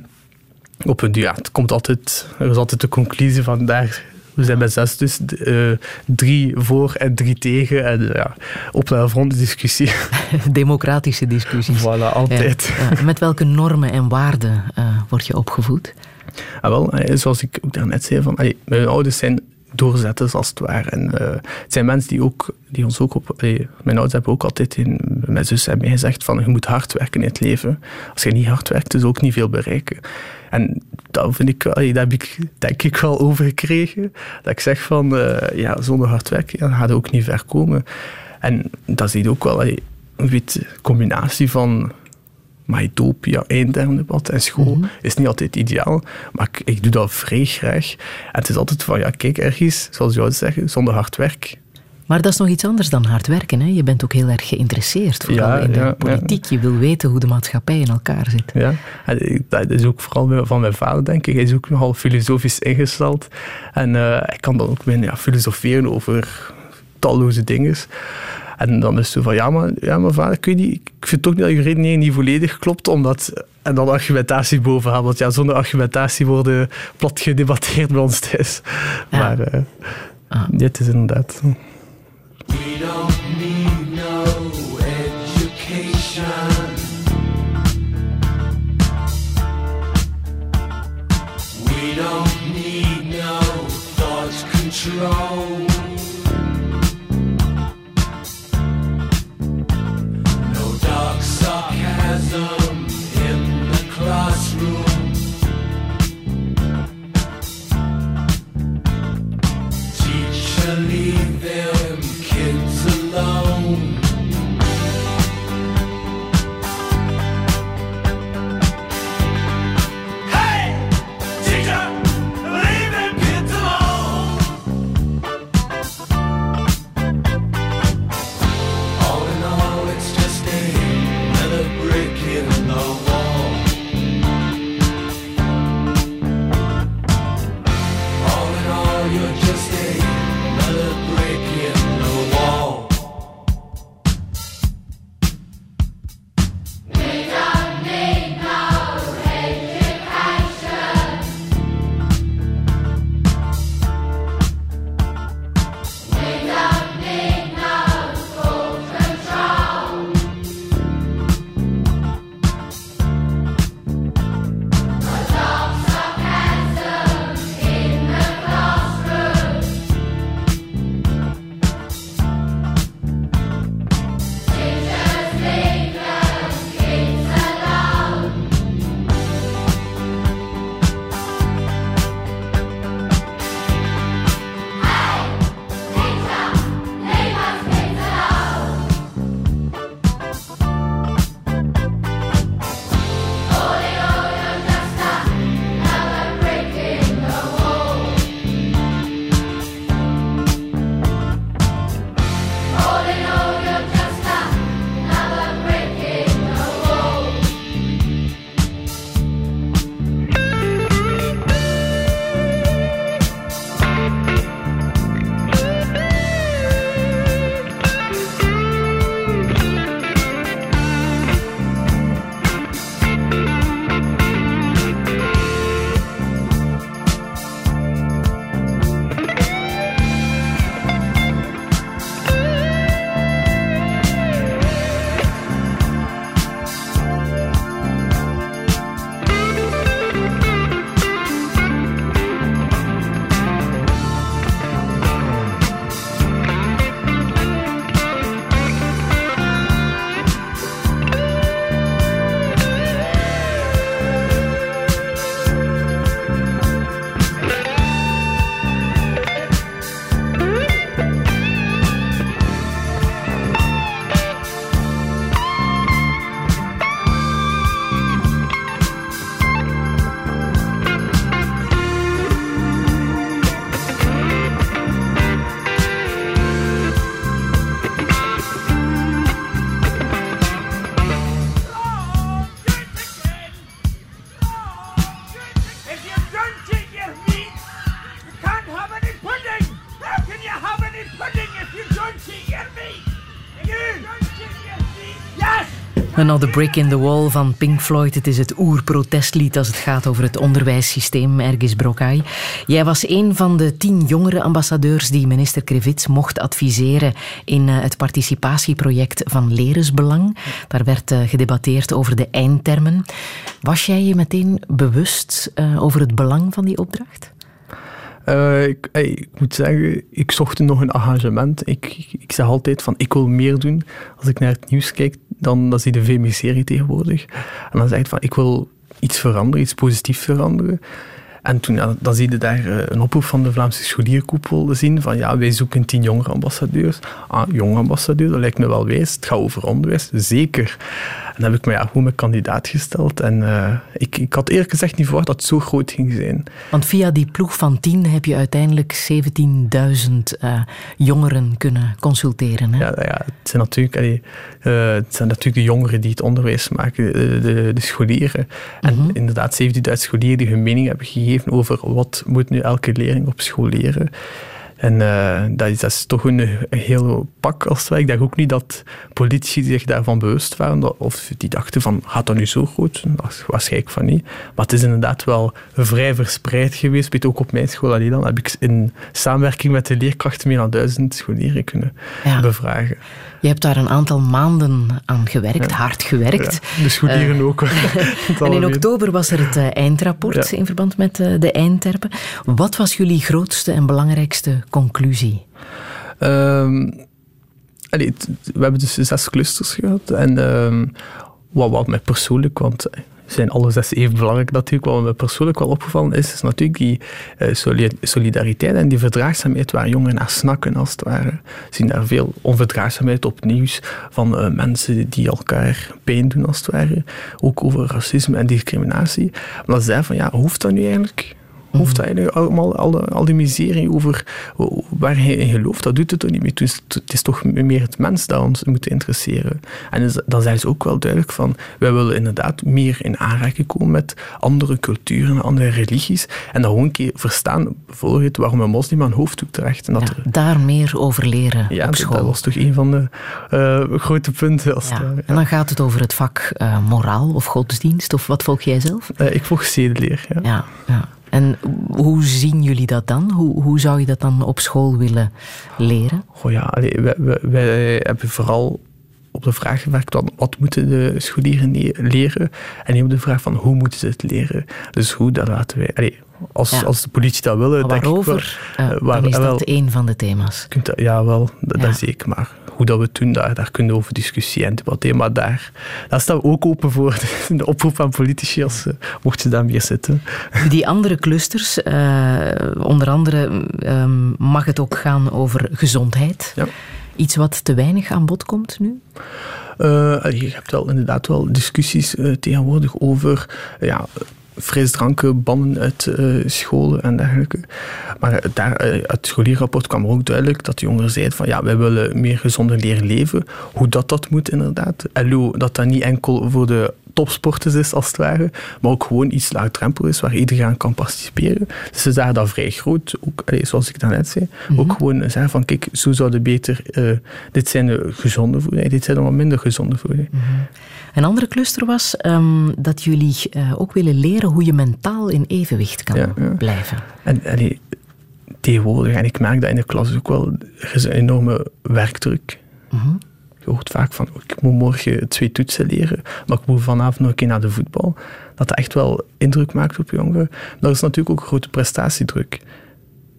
op een ja, het komt altijd, er is altijd de conclusie van daar, we zijn met zes dus, uh, drie voor en drie tegen. En ja, op een ronde discussie. *laughs* *laughs* Democratische discussies. Voilà, altijd. Ja, met welke normen en waarden uh, word je opgevoed? Ah, wel, zoals ik ook daarnet zei, van, mijn ouders zijn doorzetters als het ware. En, uh, het zijn mensen die, ook, die ons ook op... Mijn ouders hebben ook altijd in, mijn zus en mij gezegd van je moet hard werken in het leven. Als je niet hard werkt, dus ook niet veel bereiken. En dat, vind ik, dat heb ik denk ik wel overgekregen. Dat ik zeg van, uh, ja, zonder hard werken ja, gaat je ook niet ver komen. En dat je ook wel, een combinatie van Mytopia, eindtermdebat en school mm -hmm. is niet altijd ideaal, maar ik, ik, doe dat vrij graag. En het is altijd van, ja, kijk, ergens, zoals jou zeggen, zonder hard werk. Maar dat is nog iets anders dan hard werken. Hè? Je bent ook heel erg geïnteresseerd, vooral ja, in de ja, politiek. Ja. Je wil weten hoe de maatschappij in elkaar zit. Ja, en dat is ook vooral van mijn vader, denk ik. Hij is ook nogal filosofisch ingesteld. En uh, ik kan dan ook weer ja, filosoferen over talloze dingen. En dan is het zo van, ja maar, ja, maar vader, ik, weet niet, ik vind toch niet dat je redenering niet volledig klopt, omdat... En dan argumentatie bovenaan, want ja, zonder argumentatie worden plat gedebatteerd bij ons thuis. Ja. Maar uh, ah. dit is inderdaad... We don't need no education. We don't need no thought control. Another Brick in the Wall van Pink Floyd. Het is het oerprotestlied als het gaat over het onderwijssysteem, Ergis Brokai. Jij was een van de tien jongere ambassadeurs die minister Krevits mocht adviseren in eh, het participatieproject van Leresbelang. Daar werd eh, gedebatteerd over de eindtermen. Was jij je meteen bewust uh, over het belang van die opdracht? Uh, ik, ik, moet zeggen, ik zocht nog een engagement. Ik, ik, ik, zeg altijd van, ik wil meer doen. Als ik naar het nieuws kijk, dan, dan zie je de VMI-serie tegenwoordig. En dan zeg ik van, ik wil iets veranderen, iets positiefs veranderen. En toen, dan zie je daar eh, een oproep van de Vlaamse scholierkoepel zien van ja, wij zoeken tien jongere ambassadeurs. Ah, jonge ambassadeur, dat lijkt me wel wijs. Het gaat over onderwijs, zeker. En dan heb ik me ja, goed mijn kandidaat gesteld. En uh, ik, ik had eerlijk gezegd niet verwacht dat het zo groot ging zijn. Want via die ploeg van tien heb je uiteindelijk 17.000 uh, jongeren kunnen consulteren. Hè? Ja, ja, het zijn natuurlijk... Allee, uh, het zijn natuurlijk de jongeren die het onderwijs maken, de, de, de scholieren. En -hmm. inderdaad, 17.000 scholieren die hun mening hebben gegeven over wat moet nu elke leerling op school leren. En uh, dat, is, dat, is, toch een, een heel pak als het Ik dacht ook niet dat politici zich daarvan bewust waren. Of die dachten van, gaat dat nu zo goed? Waarschijnlijk van niet. Maar het is inderdaad wel vrij verspreid geweest. Weet ook op mijn school alleen dan heb ik in samenwerking met de leerkrachten meer dan duizend scholieren kunnen ja. bevragen. Je hebt daar een aantal maanden aan gewerkt, ja. hard gewerkt. Ja, de scholieren uh, ook. *laughs* *laughs* en in oktober was er het uh, eindrapport in verband met uh, de eindterpen. Wat was jullie grootste en belangrijkste conclusie? Um, allee, we hebben dus zes clusters gehad. En um, wat, wat mij persoonlijk, want zijn alle zes even belangrijk natuurlijk. Wat me persoonlijk wel opgevallen is, is natuurlijk die uh, solidariteit en die verdraagzaamheid waar jongeren naar snakken, als het ware. We zien daar veel onverdraagzaamheid op nieuws van uh, mensen die elkaar pijn doen, als het ware. Ook over racisme en discriminatie. Maar dat zei van, ja, hoeft dat nu eigenlijk? Hoeft dat eigenlijk allemaal, al, al die miserie over waar hij in gelooft, dat doet het toch niet meer. Dus het is toch meer het mens dat ons moet interesseren. En dan zijn ze ook wel duidelijk van, wij willen inderdaad meer in aanraking komen met andere culturen, andere religies. En dan gewoon een keer verstaan, bijvoorbeeld, waarom een moslim aan hoofddoek draagt. En dat ja, er, daar meer over leren ja, op school. dat was toch een van de uh, grote punten. Als ja. en dan gaat het over het vak uh, moraal of godsdienst, of wat volg jij zelf? Uh, ik volg zedeleer, ja. ja, ja. En hoe zien jullie dat dan? Hoe, hoe zou je dat dan op school willen leren? Oh ja, wij, wij, wij, hebben vooral op de vraag gewerkt wat, wat moeten de scholieren leren en niet op de vraag van hoe moeten ze het leren. Dus hoe, dat laten wij... Allee, als, ja. als de politie dat willen, waarover, denk ik wel, uh, waar, is dat wel, een van de thema's. Kunt, ja, wel, dat, ja. dat zeker. Maar hoe dat we het doen, daar, daar kunnen we over discussiëren en debatteren. Maar daar, daar staan we ook open voor *laughs* de, oproep aan politici, als, uh, mocht je daar meer zitten. Die andere clusters, uh, onder andere um, mag het ook gaan over gezondheid. Ja. Iets wat te weinig aan bod komt nu? Uh, je hebt wel inderdaad wel discussies tegenwoordig over ja, frisdranken bannen uit uh, scholen en dergelijke. Maar daar, uh, uit het scholierrapport kwam ook duidelijk dat de jongeren zeiden van ja, wij willen meer gezonder leren leven. Hoe dat dat moet inderdaad. LO, dat dat niet enkel voor de topsporters is, als het ware, maar ook gewoon iets laagdrempel is waar iedereen aan kan participeren. Dus ze zagen dat vrij groot, ook, allez, zoals ik daarnet zei. Mm -hmm. Ook gewoon zeggen van, kijk, zo zouden beter, uh, dit zijn de gezonde voeding, dit zijn de wat minder gezonde voeding. Mm -hmm. Een andere cluster was um, dat jullie uh, ook willen leren hoe je mentaal in evenwicht kan ja, ja. blijven. En allee, tegenwoordig, en ik merk dat in de klas ook wel, er is een enorme werkdruk. Mm -hmm je hoort vaak van, ik moet morgen twee toetsen leren, maar ik moet vanavond nog een keer naar de voetbal. Dat echt wel indruk maakt op jongeren. Maar er is natuurlijk ook een grote prestatiedruk.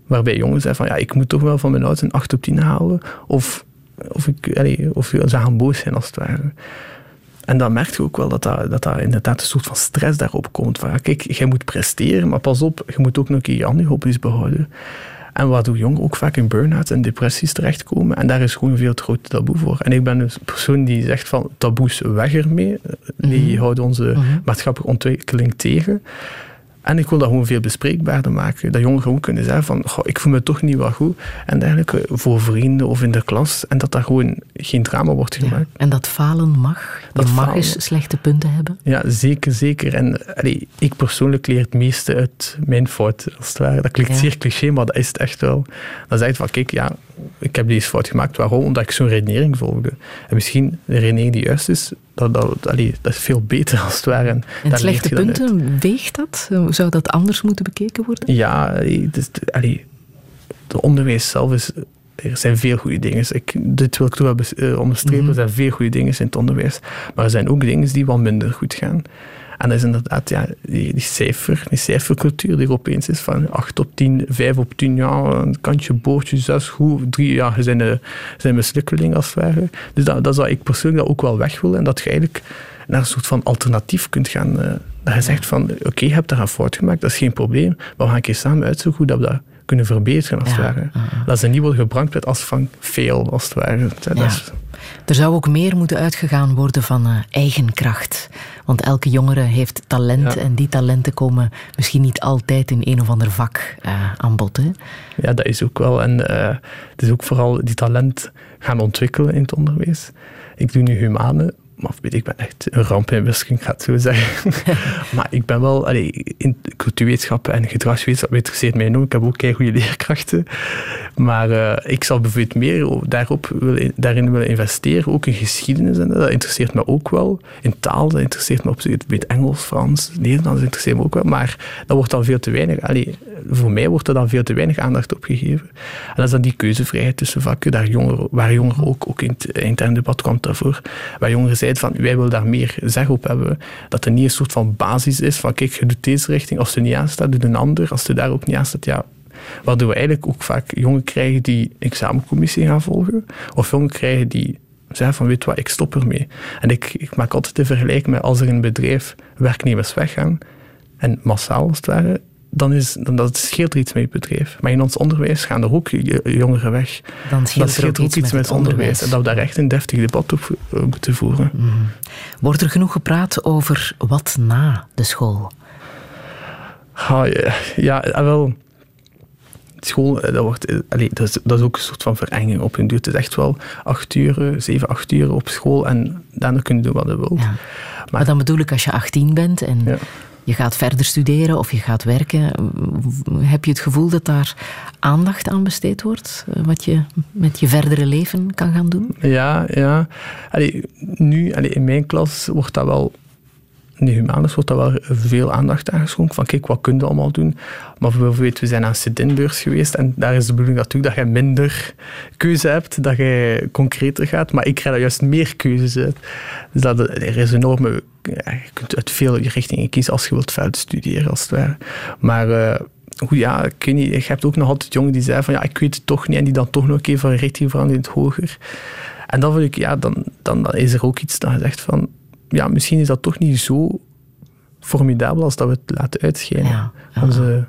Waarbij jongens zeggen van, ja, ik moet toch wel van mijn ouders een 8 op 10 halen. Of, of, ik, of ze gaan boos zijn als het ware. En dan merk je ook wel dat dat, dat, dat inderdaad een soort van stress daarop komt. Van, kijk, jij moet presteren, maar pas op, je moet ook nog een keer je hobby's behouden. En waardoor jongeren ook vaak in burn-out en depressies terechtkomen. En daar is gewoon veel te groot taboe voor. En ik ben een persoon die zegt van taboes weg ermee. Die mm -hmm. houden onze mm -hmm. maatschappelijke ontwikkeling tegen. En ik wil dat gewoon veel bespreekbaarder maken. Dat jongeren gewoon kunnen zeggen van, goh, ik voel me toch niet wel goed. En dergelijke voor vrienden of in de klas. En dat daar gewoon geen drama wordt gemaakt. Ja, en dat falen mag. Dat Je mag falen. eens slechte punten hebben. Ja, zeker, zeker. En allee, ik persoonlijk leer het meeste uit mijn fout, als het ware. Dat klinkt ja. zeer cliché, maar dat is het echt wel. Dan zeg je van, kijk, ja, ik heb deze fout gemaakt. Waarom? Omdat ik zo'n redenering volgde. En misschien de redenering die juist is, dat, dat, allee, dat is veel beter als het ware. En, en slechte punten, weegt dat? Zou dat anders moeten bekeken worden? Ja, het is, allee, het onderwijs zelf is er zijn veel goede dingen. Ik, dit wil ik toch wel uh, onderstrepen. Er zijn veel goede dingen in het onderwijs. Maar er zijn ook dingen die wel minder goed gaan. En dat is inderdaad ja, die, die, cijfer, die cijfercultuur die er opeens is van 8 op 10, 5 op 10, ja, een kantje, boordje, 6, goed, 3, ja, je zijn, de, zijn mislukkeling als het ware. Dus dat, dat zou ik persoonlijk dat ook wel weg willen. En dat je eigenlijk naar een soort van alternatief kunt gaan. Uh, dat je zegt van, oké, okay, je hebt daar een fout gemaakt, dat is geen probleem, maar we gaan een keer samen uitzoeken hoe dat we dat kunnen verbeteren, als het ware. Dat ze niet worden gebrand als van veel, als het ware. Dat Er zou ook meer moeten uitgegaan worden van uh, eigen kracht. Want elke jongere heeft talent en die talenten komen misschien niet altijd in een of ander vak uh, aan bod. Hè? Ja, dat is ook wel. En uh, het is ook vooral die talent gaan ontwikkelen in het onderwijs. Ik doe nu humane, maar weet ik ben echt een ramp in wiskunde, ik ga het zo zeggen. *laughs* maar ik ben wel, allee, in cultuurwetenschappen en gedragswetenschap interesseert mij enorm. Ik heb ook goede leerkrachten. Maar uh, ik zal bijvoorbeeld meer daarop willen, daarin willen investeren, ook in geschiedenis. En dat interesseert me ook wel. In taal, dat interesseert me op weet Engels, Frans, Nederlands interesseert me ook wel. Maar dat wordt dan veel te weinig. Allee, voor mij wordt er dan veel te weinig aandacht op gegeven. En dat is dan die keuzevrijheid tussen vakken, daar jongeren, waar jongeren ook, ook in het interne debat komt daarvoor, waar jongeren zijn van wij willen daar meer zeg op hebben. Dat er niet een soort van basis is van kijk, je doet deze richting. Als er niet aan staat, doe een ander. Als er daar ook niet aan staat, ja, Waardoor we eigenlijk ook vaak jongen krijgen die examencommissie gaan volgen. Of jongen krijgen die zeggen van weet wat, ik stop ermee. En ik, ik maak altijd de vergelijking met als er in een bedrijf werknemers weggaan, en massaal als het ware, dan, is, dan dat scheelt er iets met je bedrijf. Maar in ons onderwijs gaan er ook jongeren weg. Dan scheelt, er ook, iets met, het onderwijs. En dat we daar echt een deftig debat op eh, moeten voeren. Mhm. Wordt er genoeg gepraat over wat na de school? ja, ja, ah, wel school, eh, dat, wordt, eh, allez, dat, is, dat is ook een soort van verenging op hun duur. Het is echt wel acht uur, zeven, acht uur op school en daarna kun je doen wat je wilt. Maar, maar, dan bedoel ik, als je 18 bent en je gaat verder studeren of je gaat werken, heb je het gevoel dat daar aandacht aan besteed wordt? Eh, wat je met je verdere leven kan gaan doen? Ja, ja. Nu, in mijn klas wordt dat wel humanis wordt daar wel veel aandacht aan geschonken. Van kijk, wat kun je allemaal doen? Maar bijvoorbeeld, we zijn aan Sedinbeurs geweest en daar is de bedoeling natuurlijk dat je minder keuze hebt, dat je concreter gaat. Maar ik krijg daar juist meer keuzes uit. Dus dat, er is enorme... Ja, je kunt uit veel richtingen kiezen als je wilt verder studeren, als het ware. Maar... Uh, ja, ik weet niet, je hebt ook nog altijd jongen die zeggen van ja, ik weet het toch niet en die dan toch nog een van richting veranderen in het hoger. En dan vind ik, ja, dan, dan, dan is er ook iets dat je zegt van ja, misschien is dat toch niet zo formidabel als dat we het laten uitschijnen. Ja, Onze,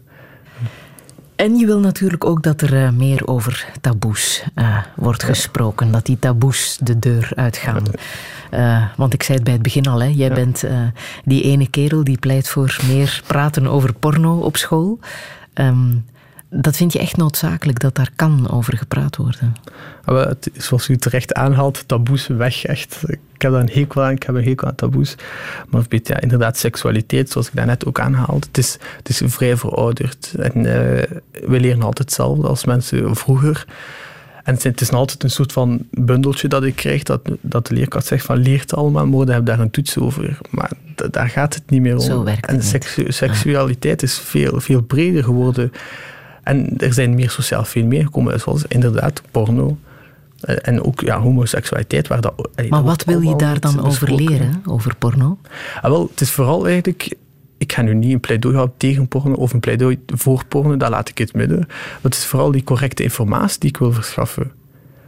en je wil natuurlijk ook dat er uh, meer over taboes uh, wordt gesproken. Dat die taboes de deur uitgaan. Uh, want ik zei het bij het begin al, hè, jij bent die ene kerel die pleit voor meer praten over porno op school. Um, dat vind je echt noodzakelijk dat daar kan over gepraat worden? Maar het, zoals u terecht aanhaalt, taboes weg. Echt. Ik heb daar een hekel aan, ik heb een hekel aan taboes. Maar weet, ja, inderdaad, seksualiteit, zoals ik daarnet ook aanhaalde, het is, het is vrij verouderd. En uh, we leren altijd hetzelfde als mensen vroeger. En het is altijd een soort van bundeltje dat ik krijg, dat, dat de leerkracht zegt van leert allemaal, maar dan heb daar een toets over. Maar daar gaat het niet meer om. Zo werkt het en seksualiteit is veel, veel breder geworden. En er zijn meer sociaal veel meer gekomen, zoals inderdaad porno. En ook ja, homoseksualiteit. Waar dat, maar wat wil je daar dan over leren, over porno? Ah, wel, het is vooral eigenlijk... Ik ga nu niet een pleidooi houden tegen porno of een pleidooi voor porno, daar laat ik het midden. Maar het is vooral die correcte informatie die ik wil verschaffen.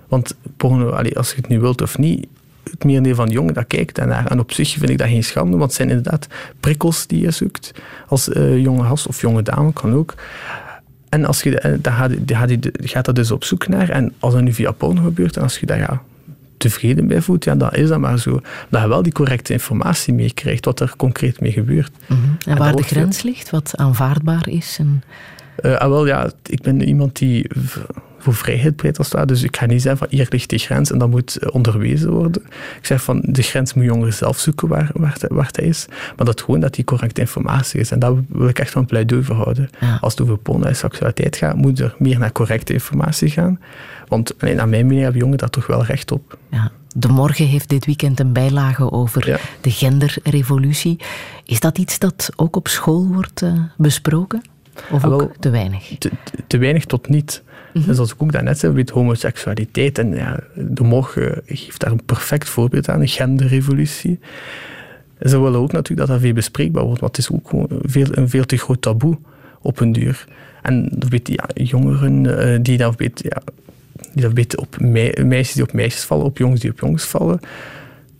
Want porno, als je het nu wilt of niet, het merendeel van de jongen dat kijkt daarnaar. En op zich vind ik dat geen schande, want het zijn inderdaad prikkels die je zoekt. Als uh, jonge gast of jonge dame kan ook. En als je, eh, dan gaat, gaat, gaat dat dus op zoek naar. En als dat nu via porno gebeurt, en als je daar ja, tevreden bij voelt, ja, dan is dat maar zo. Dat je wel die correcte informatie meekrijgt, wat er concreet mee gebeurt. Mhm. En, waar de grens ligt, wat aanvaardbaar is? En... Uh, wel, ja, ik ben iemand die voor vrijheid pleit als het Dus ik ga niet zeggen van hier ligt de grens en dat moet eh, onderwezen worden. Ik zeg van de grens moet jongeren zelf zoeken waar, waar, waar het is. Maar dat gewoon dat die correcte informatie is. En daar wil ik echt van pleidooi voor houden. Als het over porno en seksualiteit gaat, moet er meer naar correcte informatie gaan. Want alleen, naar mijn mening hebben jongeren daar toch wel recht op. Ja. De Morgen heeft dit weekend een bijlage over de genderrevolutie. Is dat iets dat ook op school wordt uh, besproken? Of ook te weinig? Te, te, weinig tot niet. Mm -hmm. Zoals ik ook daarnet zei, met homoseksualiteit. En ja, de Morgen geeft daar een perfect voorbeeld aan, de genderrevolutie. Ze willen ook natuurlijk dat dat veel bespreekbaar wordt, want het is ook veel, een veel te groot taboe op een duur. En weet, ja, jongeren uh, die dan weet, ja, die dat weten op meisjes die op meisjes vallen, op jongens die op jongens vallen,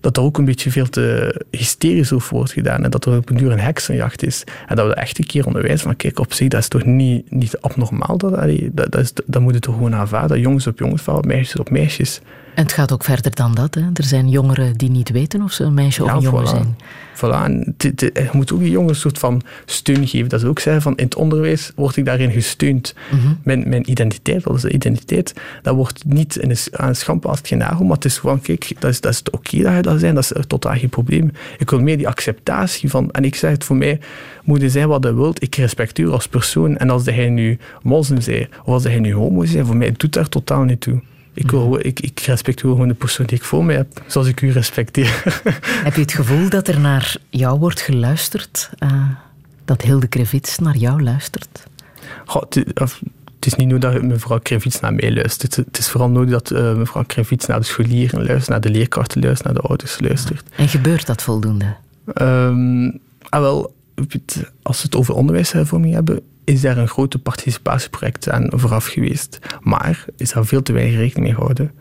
dat er ook een beetje veel te hysterisch over wordt gedaan en dat er op een duur een heksenjacht is. En dat we echt een keer onderwijzen van kijk, op zich, dat is toch niet, niet abnormaal. Dat, dat, is, dat moet je toch gewoon aanvaarden, jongens op jongens vallen, meisjes op meisjes. En het gaat ook verder dan dat. Hè? Er zijn jongeren die niet weten of ze een meisje of een jongen zijn. Voilà. En je moet ook die jongens een soort van steun geven. Dat ze ook zeggen van in het onderwijs word ik daarin gesteund. Mhm. mijn, mijn identiteit, dat is de identiteit, dat wordt niet in een, aan een schandpaal genageld, maar het is gewoon, kijk, dat is, dat is oké dat je dat zijn, dat is totaal geen probleem. Ik wil meer die acceptatie van, en ik zeg het voor mij, moet je zijn wat je wilt, ik respecteer als persoon. En als hij nu moslim is, of als hij nu homo is, voor mij doet daar totaal niet toe. Ik, wil, ik, ik respecteer gewoon de persoon die ik voor mij heb, zoals ik u respecteer. *laughs* Heb je het gevoel dat er naar jou wordt geluisterd? Uh, dat Hilde Krevits naar jou luistert? Goh, het, is niet nodig dat mevrouw Krevits naar mij luistert. Het is vooral nodig dat uh, mevrouw Krevits naar de scholieren luistert, naar de leerkrachten luistert, naar de ouders luistert. En gebeurt dat voldoende? Um, ah, wel, als we het over onderwijshervorming hebben, is daar een grote participatieproject aan vooraf geweest. Maar is daar veel te weinig rekening mee gehouden.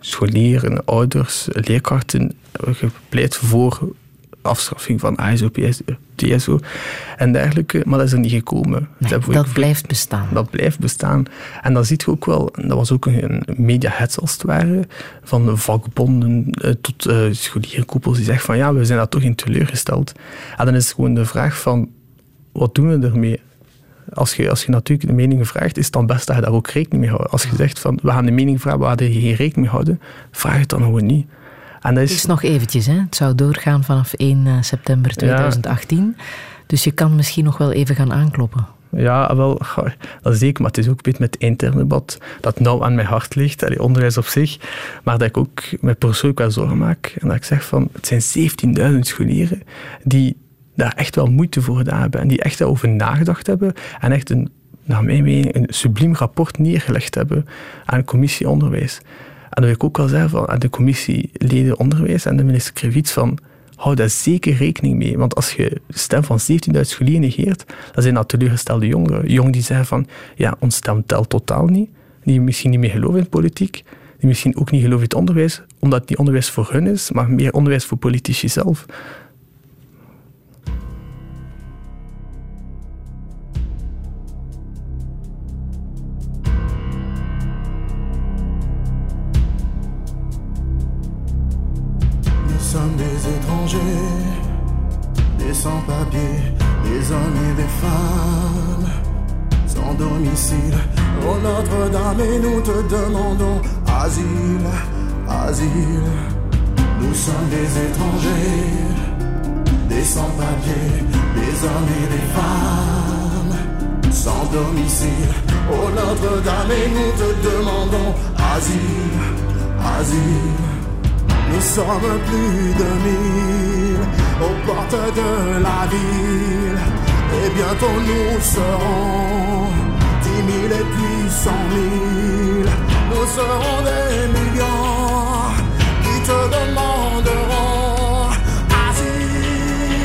Scholieren, ouders, leerkrachten gepleit voor afschaffing van ASO, TSO en dergelijke, maar dat is er niet gekomen. dat blijft bestaan. Dat blijft bestaan. En dan ziet je ook wel, dat was ook een media-hets als het ware, van vakbonden eh, tot uh, scholierenkoepels die zeggen van ja, we zijn daar toch in teleurgesteld. En dan is het gewoon de vraag van, wat doen we ermee? Als je, als je natuurlijk de meningen vraagt, is het dan best dat je daar ook rekening mee houdt. Als je zegt van we gaan de mening vragen waar je geen rekening mee houden, vraag het dan gewoon niet. En dat is... Het is nog eventjes, hè? het zou doorgaan vanaf 1 eh, september 2018. Dus je kan misschien nog wel even gaan aankloppen. Ja, wel, dat zeker, maar het is ook een beetje met het interne debat dat nou aan mijn hart ligt, allee, onderwijs op zich, maar dat ik ook met persoonlijk wel zorgen maak. En dat ik zeg van, het zijn 17.000 scholieren die daar echt wel moeite voor gedaan hebben en die echt over nagedacht hebben en echt een, naar mijn mening, een subliem rapport neergelegd hebben aan commissie onderwijs. En dat wil ik ook wel zeggen van, aan de commissieleden onderwijs en de minister Krevits van hou daar zeker rekening mee. Want als je de stem van 17.000 scholieren negeert, dan zijn dat teleurgestelde jongeren. Jongeren die zeggen van, ja, ons stem telt totaal niet. Die misschien niet meer geloven in politiek. Die misschien ook niet geloven in het onderwijs, omdat die onderwijs voor hun is, maar meer onderwijs voor politici zelf. Sommes des étrangers, des sans-papiers, des hommes et des femmes, sans domicile. Oh Notre-Dame, et nous te demandons asile, asile. Nous sommes des étrangers, des sans-papiers, des hommes et des femmes, sans domicile. Oh Notre-Dame, et nous te demandons asile, asile. Nous sommes plus de mille aux portes de la ville. Et bientôt nous serons dix mille et puis cent mille. Nous serons des millions qui te demanderont asile,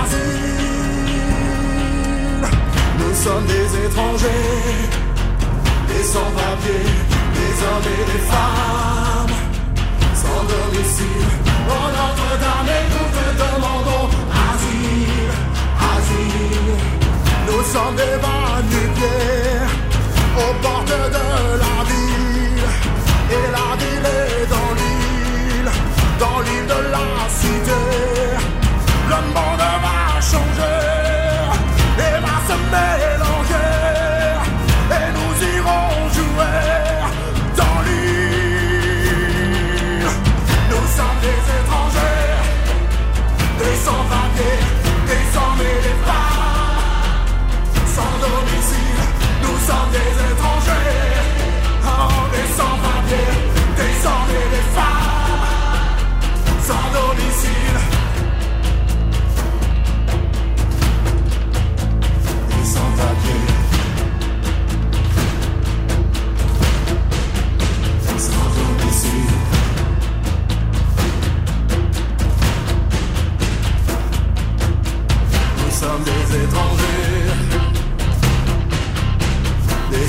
asile. Nous sommes des étrangers, des sans-papiers, des hommes et des femmes splendeur d'ici. Notre-Dame, nous te demandons asile, asile. Nous sommes des aux portes de la ville. Et la ville est dans l'île, dans l'île de la cité. Le monde va changer et va se mettre.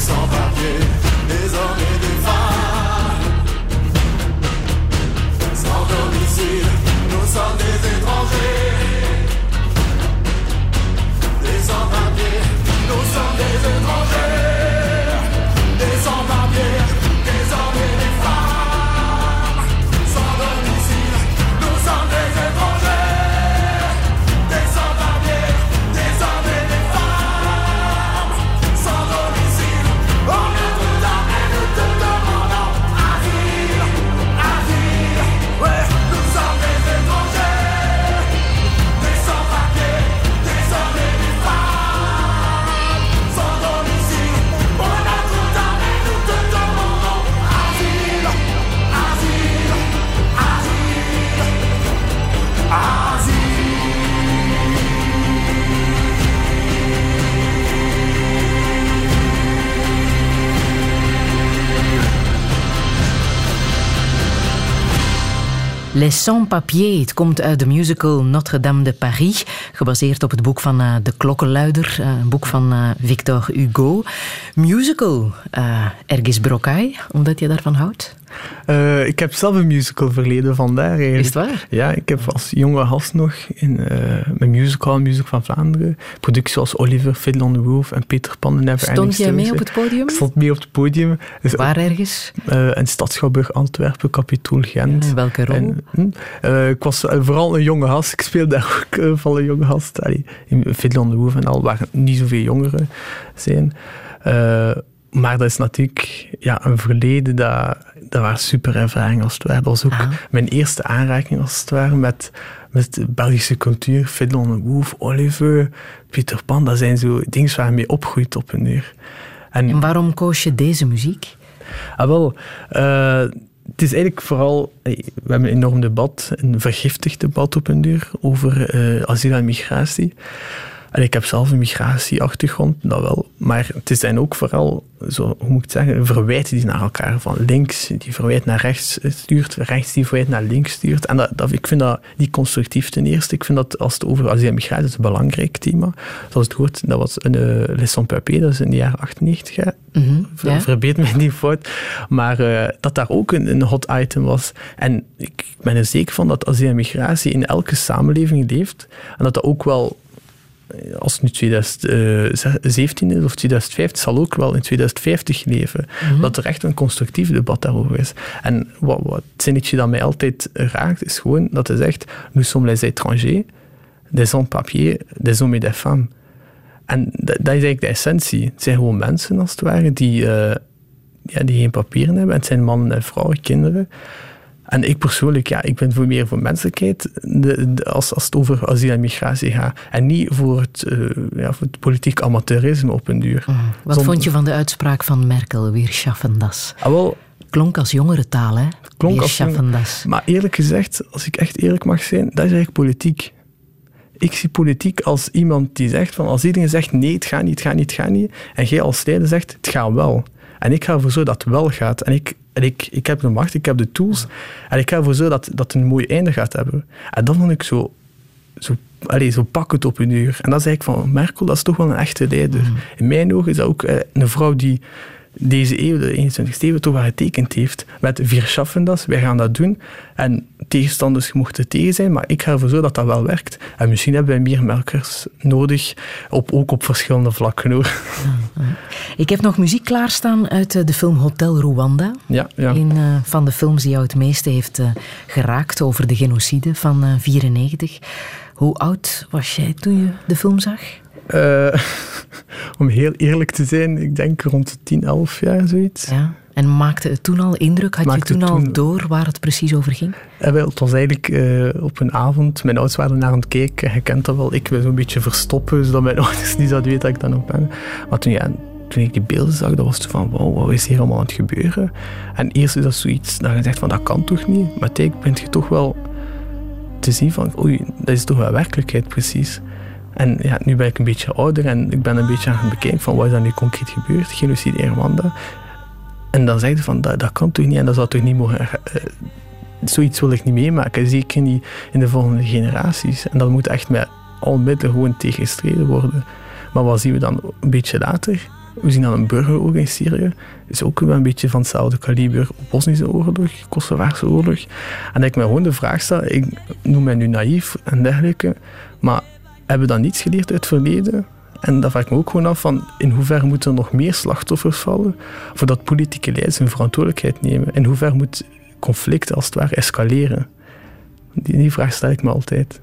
sans papier, des hommes et des femmes. Sans domicile, nous sommes des étrangers. Des sans papier, nous sommes des Les Sans-Papiers. Het komt uit de musical Notre-Dame de Paris, gebaseerd op het boek van uh, De Klokkenluider, uh, een boek van uh, Victor Hugo. Musical, Ergis Brokai, omdat je daarvan houdt? Uh, ik heb zelf een musical verleden vandaar. Eigenlijk. Is het waar? Ja, ik heb als jonge gast nog in uh, mijn musical, Music van Vlaanderen, producties zoals Oliver, Fiddle on the Roof en Peter Pan en Never Stond jij mee op het podium? Ik stond mee op het podium. Dus waar ergens? Uh, in Stadschouwburg, Antwerpen, Capitool, Gent. En welke rol? En, hm, ik was vooral een jonge gast. Ik speelde daar *laughs* ook van een jonge gast. Allee, in Fiddle on the Roof en al, waar niet zoveel jongeren zijn. Maar dat is natuurlijk ja, een verleden dat dat waren super ervaringen als het ware. Dat was ook ah. mijn eerste aanraking als het ware met, met de Belgische cultuur. Fiddle on the Wolf, Oliver, Peter Pan. Dat zijn zo dingen waar je mee opgroeit op een uur. En, en waarom koos je deze muziek? Ah, wel, uh, het is eigenlijk vooral, we hebben een enorm debat, een vergiftigd debat op een uur over uh, asiel en migratie. En ik heb zelf een migratieachtergrond, dat wel. Maar het zijn ook vooral, zo, hoe moet ik het zeggen, verwijten die naar elkaar. Van links die verwijt naar rechts stuurt, rechts die verwijt naar links stuurt. En dat, dat, ik vind dat niet constructief ten eerste. Ik vind dat als het over asiel en migratie is, een belangrijk thema. Zoals het hoort, dat was een uh, Les Sans Papier, dat is in de jaren 98. Hè. Mm -hmm, Verbeet mij niet fout. Maar uh, dat daar ook een, een, hot item was. En ik ben er zeker van dat asiel en migratie in elke samenleving leeft. En dat dat ook wel als het nu 2017 is of 2050, zal ook wel in 2050 leven. Mhm. Dat er echt een constructief debat daarover is. En wat, wat het zinnetje dat mij altijd raakt, is gewoon dat hij zegt: Nous sommes les étrangers, des sans-papiers, des hommes et des femmes. En dat, dat, is eigenlijk de essentie. Het zijn gewoon mensen, als het ware, die, uh, ja, die geen papieren hebben. Het zijn mannen en vrouwen, kinderen. En ik persoonlijk, ja, ik ben voor meer voor menselijkheid de, als, als het over asiel en migratie gaat. En niet voor het, uh, ja, voor het politiek amateurisme op een duur. Mm. Wat vond je van de uitspraak van Merkel, weer schaffen das? Ah, wel, klonk als jongere taal, hè? Klonk als das. Maar eerlijk gezegd, als ik echt eerlijk mag zijn, dat is eigenlijk politiek. Ik zie politiek als iemand die zegt van als iedereen zegt nee, het gaat niet, het gaat niet, het gaat niet. En jij als leider zegt het gaat wel. En ik ga ervoor zorgen dat het wel gaat. En ik, en ik, ik heb de macht, ik heb de tools. En ik ga ervoor zorgen dat, dat het een mooi einde gaat hebben. En dat vond ik zo, zo, allez, zo pakkend op een uur. En dat is eigenlijk van Merkel, dat is toch wel een echte leider. Mm. In mijn ogen is dat ook eh, een vrouw die deze eeuw, de 21ste eeuw, toch wel getekend heeft. Met vier schaffendas, wij gaan dat doen. En tegenstanders mochten tegen zijn, maar ik ga ervoor zorgen dat dat wel werkt. En misschien hebben wij meer melkers nodig, op, ook op verschillende vlakken. Hoor. Ik heb nog muziek klaarstaan uit eh, de film Hotel Rwanda. Ja, ja. Een uh, van de films die jou het meeste heeft uh, geraakt over de genocide van 1994. Hoe oud was jij toen je de film zag? Uh, *laughs* om heel eerlijk te zijn, ik denk rond 10, 11 jaar zoiets. Ja. En maakte het toen al indruk? Had je toen, al door waar het precies over ging? Eh, wel, het was eigenlijk uh, op een avond. Mijn ouders waren naar aan het kijken. Je kent dat wel. Ik wil zo'n beetje verstoppen, zodat mijn *laughs* ouders niet zouden weten dat ik dan op ben. Maar toen, ja, toen ik die beelden zag, dat was het van, wow, wat is hier allemaal aan het gebeuren? En eerst is dat zoiets dat je zegt van, dat kan toch niet? Maar uiteindelijk ben je toch wel te zien van, oei, dat is toch wel werkelijkheid precies. En ja, nu ben ik een beetje ouder en ik ben een beetje aan het bekijken van wat er nu concreet gebeurd, genocide in Rwanda. En dan zeg je van, dat, dat kan toch niet en dat zou toch niet mogen... Uh, zoiets wil ik niet meemaken, zeker niet in de volgende generaties. En dat moet echt met al middelen gewoon tegengestreden worden. Maar wat zien we dan een beetje later? We zien dan een burgeroorlog in Syrië. is ook wel een beetje van hetzelfde kaliber. Bosnische oorlog, Kosovaarse oorlog. En dat ik me gewoon de vraag stel, ik noem mij nu naïef en dergelijke, maar hebben we dan niets geleerd uit het verleden? En daar vraag ik me ook gewoon af van in hoeverre moeten er nog meer slachtoffers vallen voordat politieke leiders hun verantwoordelijkheid nemen? In hoeverre moet conflict als het ware escaleren? Die vraag stel ik me altijd.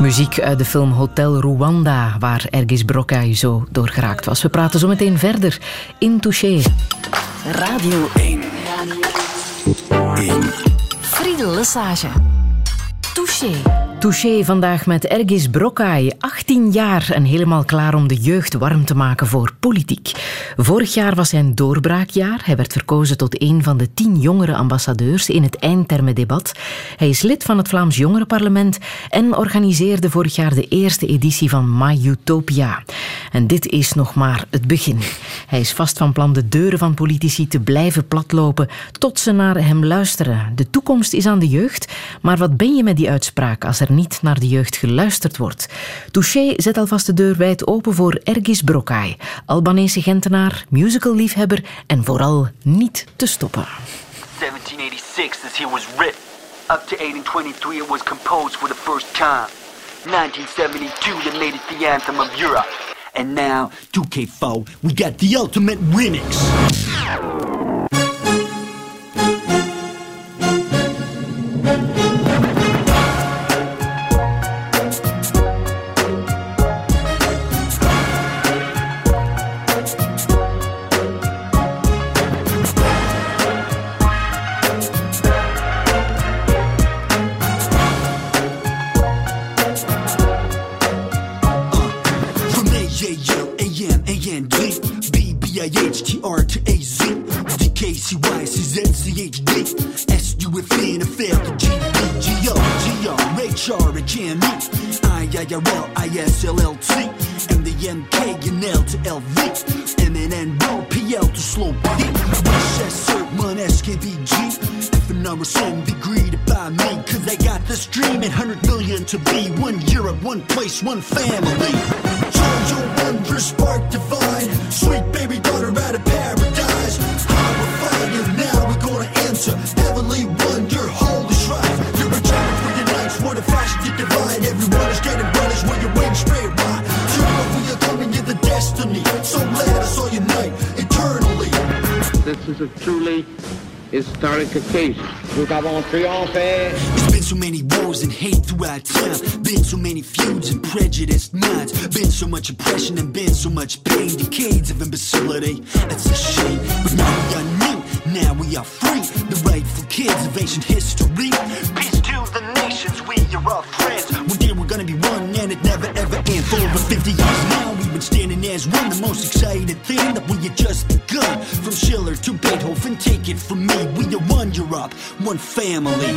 Muziek uit de film Hotel Rwanda, waar Ergis Brokai zo doorgeraakt was. We praten zo meteen verder in Touché. Radio 1. Radio 1. Friedel Lesage. Touché. Touché vandaag met Ergis Brokai, 18 jaar en helemaal klaar om de jeugd warm te maken voor politiek. Vorig jaar was zijn doorbraakjaar. Hij werd verkozen tot een van de tien jongere ambassadeurs in het eindtermendebat. Hij is lid van het Vlaams Jongerenparlement en organiseerde vorig jaar de eerste editie van My Utopia. En dit is nog maar het begin. Hij is vast van plan de deuren van politici te blijven platlopen tot ze naar hem luisteren. De toekomst is aan de jeugd, maar wat ben je met die uitspraak als niet naar de jeugd geluisterd wordt. Touché zet alvast de deur wijd open voor Ergis Brokai, Albanese Gentenaar, musicalliefhebber en vooral niet te stoppen. 1786 this here was written. Up to 1823 it was composed for the first time. 1972 they made it the anthem of Europe. And now, 2K4, we got the ultimate remix. D-I-H-T-R to A-Z D-K-C-Y-C-Z-C-H-D S-U-F-N F-L G-D-G-O G-R-H-R H-M-E I-I-R-L I-S-L-L-T And the M-K to L-V M-N-N-O P-L to slow B H-S-R-M-N-S-K-V-G laughing are a song be by me. Cause I got this dream and 100 million to be. One Europe, one place, one family. Spark Divine. Sweet baby daughter out of paradise. You now, we're gonna answer. Heavenly holy shrine. You're a child for your nights, divine. Everyone is getting brothers when you're straight. You coming, you're the destiny. So let us all unite eternally. This is a truly historic occasion. Nous avons triomphé. There's been so many wars and hate throughout time. Been so many feuds and prejudiced minds. Been so much oppression and been so much pain. Decades of imbecility. That's a shame. But now we are new. Now we are free. The rightful kids of ancient history. Peace to the nations. We are all friends. One day we're gonna be one and it never. For over 50 years now we've been standing as one. The most exciting thing that we have just begun. From Schiller to Beethoven, take it from me. We are one Europe, one family.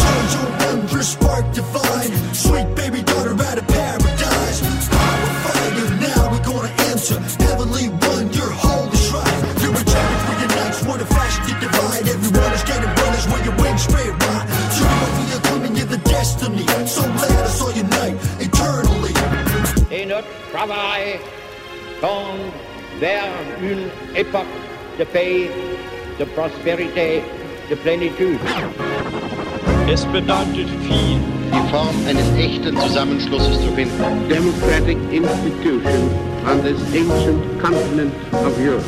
Jojo wondrous spark divine. Sweet baby daughter out of paradise. Power fire now, we're gonna enter. Travail tend vers une époque de paix, de prospérité, de plénitude. Es bedeutet viel. Die Form eines echten Zusammenschlusses zu finden. Democratic institution on this ancient continent of Europe.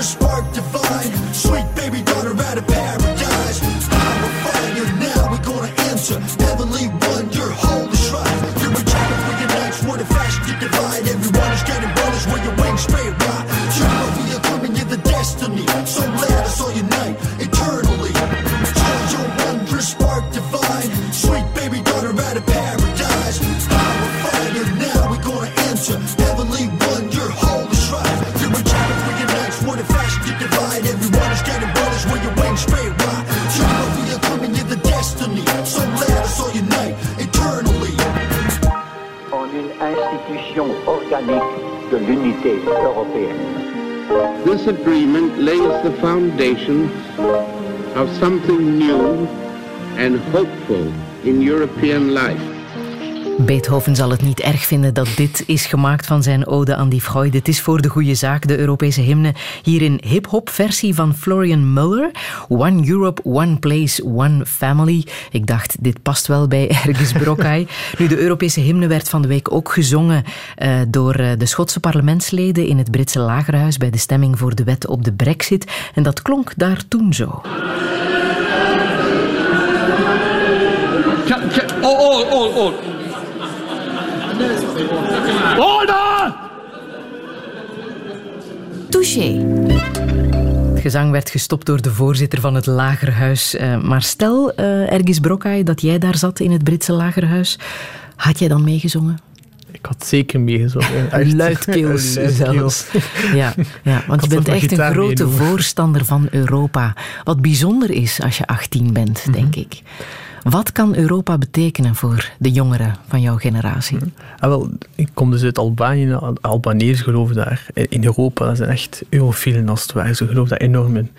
Spark divine, sweet baby daughter out of paradise. Power fire now, we're gonna enter This agreement lays the foundation of something new and hopeful in European life. Beethoven zal het niet erg vinden dat dit is gemaakt van zijn ode aan die Freud. Het is voor de goede zaak, de Europese hymne. Hier in hip-hop versie van Florian Muller. One Europe, One Place, One Family. Ik dacht, dit past wel bij *laughs* Ergens Brokai. nu, de Europese hymne werd van de week ook gezongen uh, door uh, de Schotse parlementsleden in het Britse Lagerhuis bij de stemming voor de wet op de Brexit. En dat klonk daar toen zo. Oh, oh, oh. Order! Touché. Het gezang werd gestopt door de voorzitter van het Lagerhuis. Uh, maar stel, uh, Ergis Brokai, dat jij daar zat in het Britse Lagerhuis. Had jij dan meegezongen? Ik had zeker meegezongen. *laughs* *laughs* Luidkeels zelfs. Ja, ja, want je bent echt een grote voorstander van Europa. Wat bijzonder is als je 18 bent, mm -hmm. denk ik. Wat kan Europa betekenen voor de jongeren van jouw generatie? Ah, wel, ik kom dus uit Albanië. Albanese geloven daar in Europa. Dat zijn echt eurofielen als het ware. Ze geloven daar enorm in.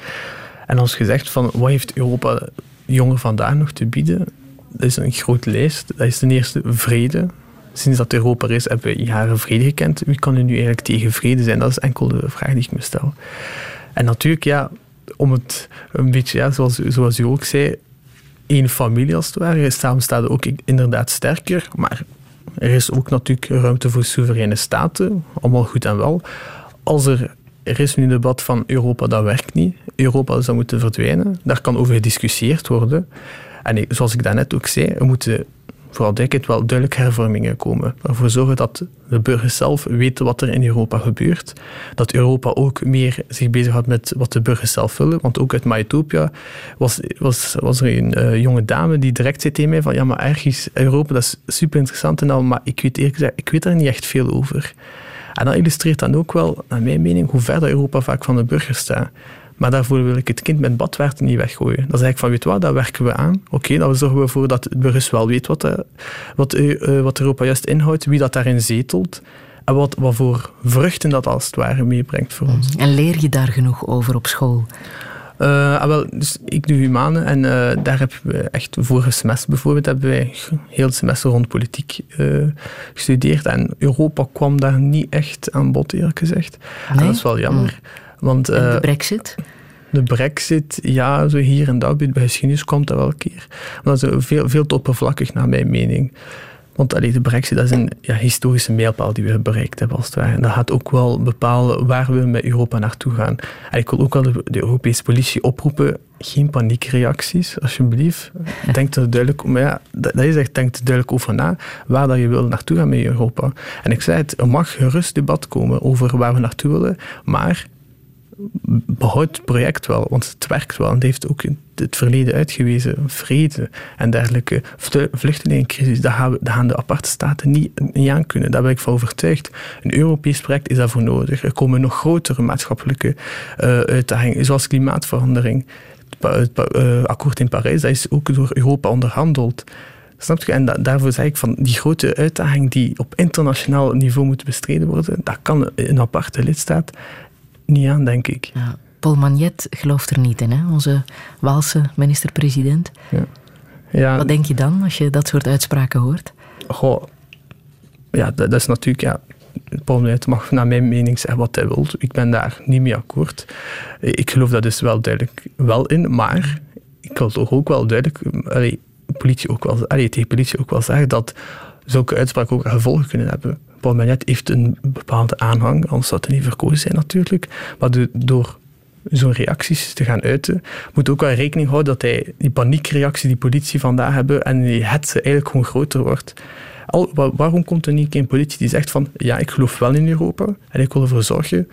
En als je zegt van wat heeft Europa jongeren vandaag nog te bieden? Dat is een grote lijst. Dat is ten eerste vrede. Sinds dat Europa is, hebben we jaren vrede gekend. Wie kan er nu eigenlijk tegen vrede zijn? Dat is enkel de vraag die ik me stel. En natuurlijk, ja, om het een beetje, ja, zoals, zoals u ook zei, één familie als het ware. Samen staat ook inderdaad sterker, maar er is ook natuurlijk ruimte voor soevereine staten. Allemaal goed en wel. Als er, er is nu een debat van Europa, dat werkt niet. Europa zou moeten verdwijnen. Daar kan over gediscussieerd worden. En zoals ik daarnet ook zei, we moeten vooral duidelijk wel duidelijk hervormingen komen. Ervoor zorgen dat de burgers zelf weten wat er in Europa gebeurt. Dat Europa ook meer zich bezighoudt met wat de burgers zelf willen. Want ook uit Maetopia was, was, was er een uh, jonge dame die direct zei tegen mij van ja, maar ergens Europa, dat is super interessant en al, maar ik weet eerlijk gezegd, ik weet daar niet echt veel over. En dat illustreert dan ook wel, naar mijn mening, hoe ver Europa vaak van de burgers staat. Maar daarvoor wil ik het kind met badwater niet weggooien. Dat is eigenlijk van, weet wat, daar werken we aan. Oké, okay, dan zorgen we ervoor dat het burgers wel weet wat, de, wat, uh, wat Europa juist inhoudt, wie dat daarin zetelt en wat, wat voor vruchten dat als het ware meebrengt voor ons. En leer je daar genoeg over op school? Uh, ah, wel, dus ik doe humanen en uh, daar hebben we echt vorige semester bijvoorbeeld hebben wij heel het semester rond politiek uh, gestudeerd en Europa kwam daar niet echt aan bod eerlijk gezegd. Nee? En dat is wel jammer. Mm. Want, de brexit? De brexit, ja, zo hier en daar bij geschiedenis komt dat wel een keer. Maar dat is veel, veel te oppervlakkig naar mijn mening. Want allee, de brexit dat is een ja, historische mijlpaal die we bereikt hebben als het ware. En dat gaat ook wel bepalen waar we met Europa naartoe gaan. En ik wil ook wel de, de Europese politie oproepen, geen paniekreacties, alsjeblieft. Denk er duidelijk, maar ja, dat is echt, denk er duidelijk over na, waar dat je wil naartoe gaan met Europa. En ik zei het, er mag gerust debat komen over waar we naartoe willen, maar behoud het project wel, want het werkt wel. En het heeft ook het verleden uitgewezen. Vrede en dergelijke. Vluchtelingencrisis, daar gaan, gaan de aparte staten niet, niet aan kunnen. Daar ben ik van overtuigd. Een Europees project is daarvoor nodig. Er komen nog grotere maatschappelijke uh, uitdagingen, zoals klimaatverandering. Het, uh, akkoord in Parijs, dat is ook door Europa onderhandeld. Snap je? En da daarvoor zeg ik van die grote uitdaging die op internationaal niveau moet bestreden worden, dat kan een aparte lidstaat niet aan, denk ik. Ja. Paul Magnet gelooft er niet in, hè? onze Waalse minister-president. Ja. Ja. Wat denk je dan als je dat soort uitspraken hoort? Goh, ja, dat, dat is natuurlijk... Ja, Paul Magnet mag naar mijn mening zeggen wat hij wil. Ik ben daar niet mee akkoord. Ik geloof dat dus wel duidelijk wel in, maar ik wil toch ook wel duidelijk... Allee, politie ook wel, allee, tegen politie ook wel zeggen dat zulke uitspraken ook gevolgen kunnen hebben. Paul Magnet heeft een bepaalde aanhang, anders zou hij niet verkozen zijn natuurlijk. Maar de, door zo'n reacties te gaan uiten, moet ook wel rekening houden dat hij die paniekreactie die politie vandaag hebben en die hetze eigenlijk gewoon groter wordt. Al, waarom komt er niet een politie die zegt van ja, ik geloof wel in Europa en ik wil ervoor zorgen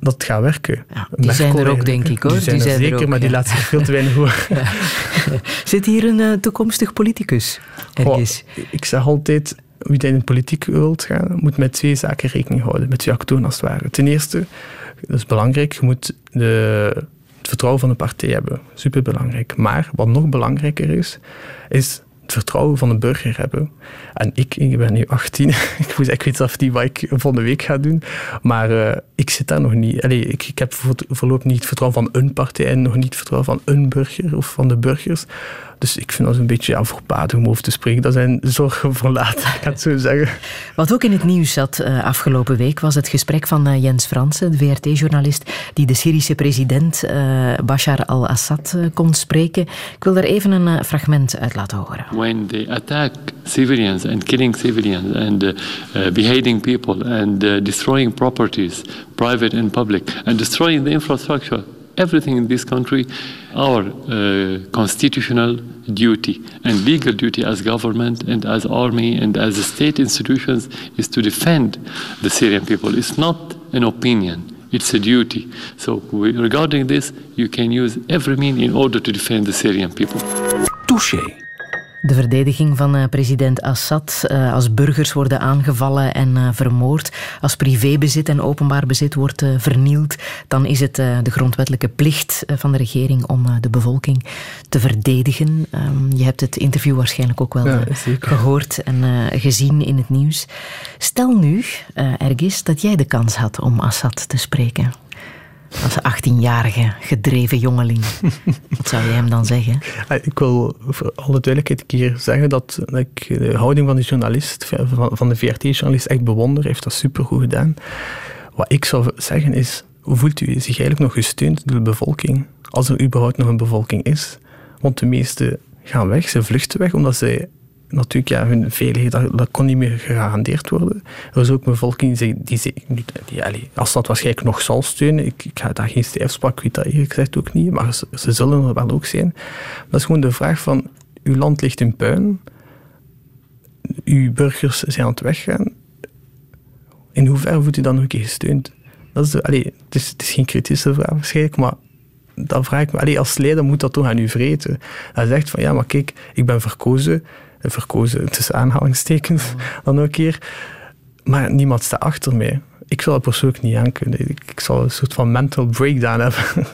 dat het gaat werken. Ja, die zijn er ook, denk ik, hoor. Die zijn, die zijn er zeker, ook, maar die ja. laat zich veel te weinig horen. *laughs* Zit hier een uh, toekomstig politicus ergens? Ik zeg altijd, wie in de politiek wilt gaan, moet met twee zaken rekening houden. Met twee actoren als het ware. Ten eerste, dat is belangrijk, je moet de, het vertrouwen van de partij hebben. Superbelangrijk. Maar wat nog belangrijker is, is het vertrouwen van de burger hebben. En ik, ik ben nu 18, *laughs* ik, moet, weet zelf niet wat ik volgende week ga doen, maar uh, ik zit daar nog niet. Allee, ik, ik heb voorlopig niet het vertrouwen van een partij en nog niet het vertrouwen van een burger of van de burgers. Dus ik vind dat een beetje ja, voorbatig om over te spreken. Dat zijn zorgen voor later, ik ga het zo zeggen. *laughs* Wat ook in het nieuws zat uh, afgelopen week was het gesprek van uh, Jens Fransen, de VRT-journalist, die de Syrische president uh, Bashar al-Assad kon spreken. Ik wil daar even een fragment uit laten horen. When they attack civilians and killing civilians and beheading people and destroying properties, private and public, and destroying the infrastructure everything in this country, our uh, constitutional duty and legal duty as government and as army and as state institutions is to defend the Syrian people. It's not an opinion. It's a duty. So, regarding this, you can use every means in order to defend the Syrian people. Touché. De verdediging van uh, president Assad uh, als burgers worden aangevallen en uh, vermoord, als privébezit en openbaar bezit wordt vernield, dan is het de grondwettelijke plicht van de regering om de bevolking te verdedigen. Um, je hebt het interview waarschijnlijk ook wel ja, gehoord en gezien in het nieuws. Stel nu, Ergis, dat jij de kans had om Assad te spreken. Als 18-jarige gedreven jongeling. Wat zou je hem dan zeggen? Ik wil voor alle duidelijkheid een keer zeggen dat ik de houding van de journalist, van de VRT-journalist, echt bewonder. Hij heeft dat supergoed gedaan. Wat ik zou zeggen is, voelt u zich eigenlijk nog gesteund door de bevolking? Als er überhaupt nog een bevolking is. Want de meesten gaan weg, ze vluchten weg, omdat zij natuurlijk, ja, hun veiligheid, dat, kon niet meer gegarandeerd worden. Er was ook een bevolking die, die, die, die als dat waarschijnlijk nog zal steunen, ik, ik ga daar geen stijfspraak, ik weet dat eerlijk gezegd ook niet, maar ze, zullen er wel ook zijn. Dat is gewoon de vraag van, uw land ligt in puin, uw burgers zijn aan het weggaan, in hoeverre voelt u dan ook gesteund? Dat is allee, het, is, het is geen kritische vraag waarschijnlijk, maar dan vraag ik me, allee, als leider moet dat toch aan u vreten. Hij zegt van, ja, maar kijk, ik ben verkozen, verkozen tussen aanhalingstekens dan ook keer. Maar niemand staat achter mij. Ik zal het persoonlijk niet aankunnen. Ik, ik zal een soort van mental breakdown hebben. *laughs*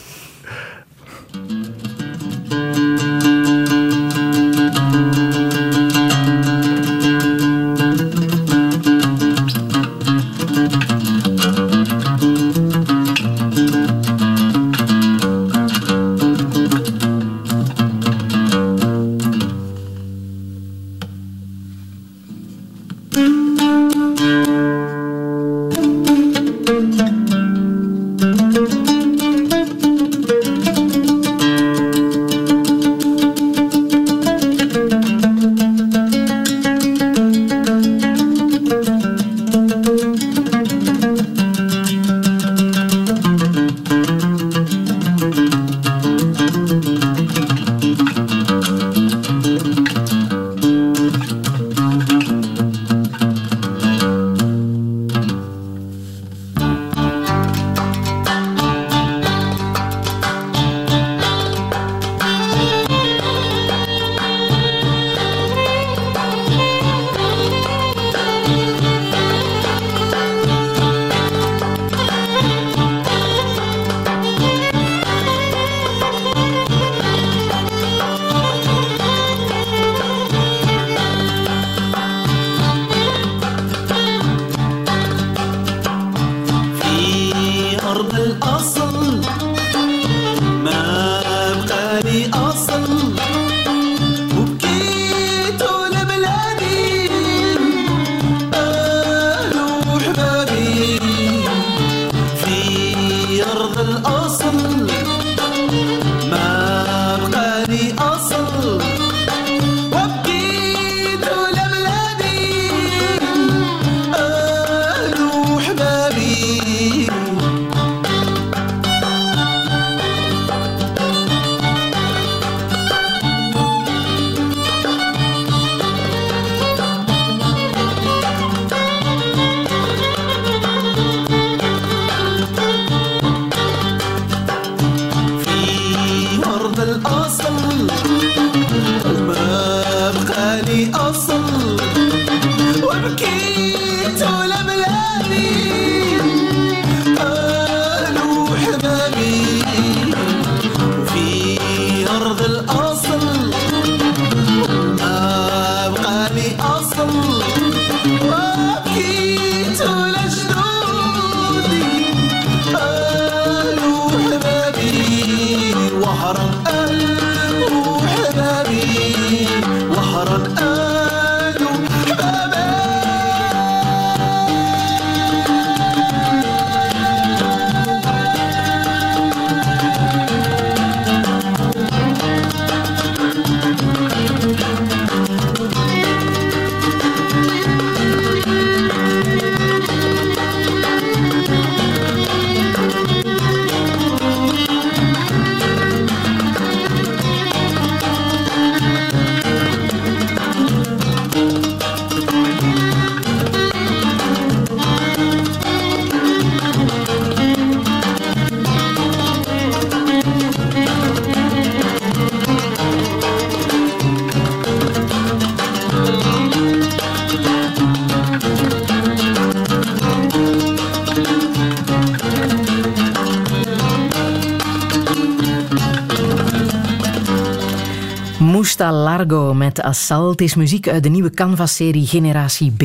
Assault is muziek uit de nieuwe Canvas-serie Generatie B.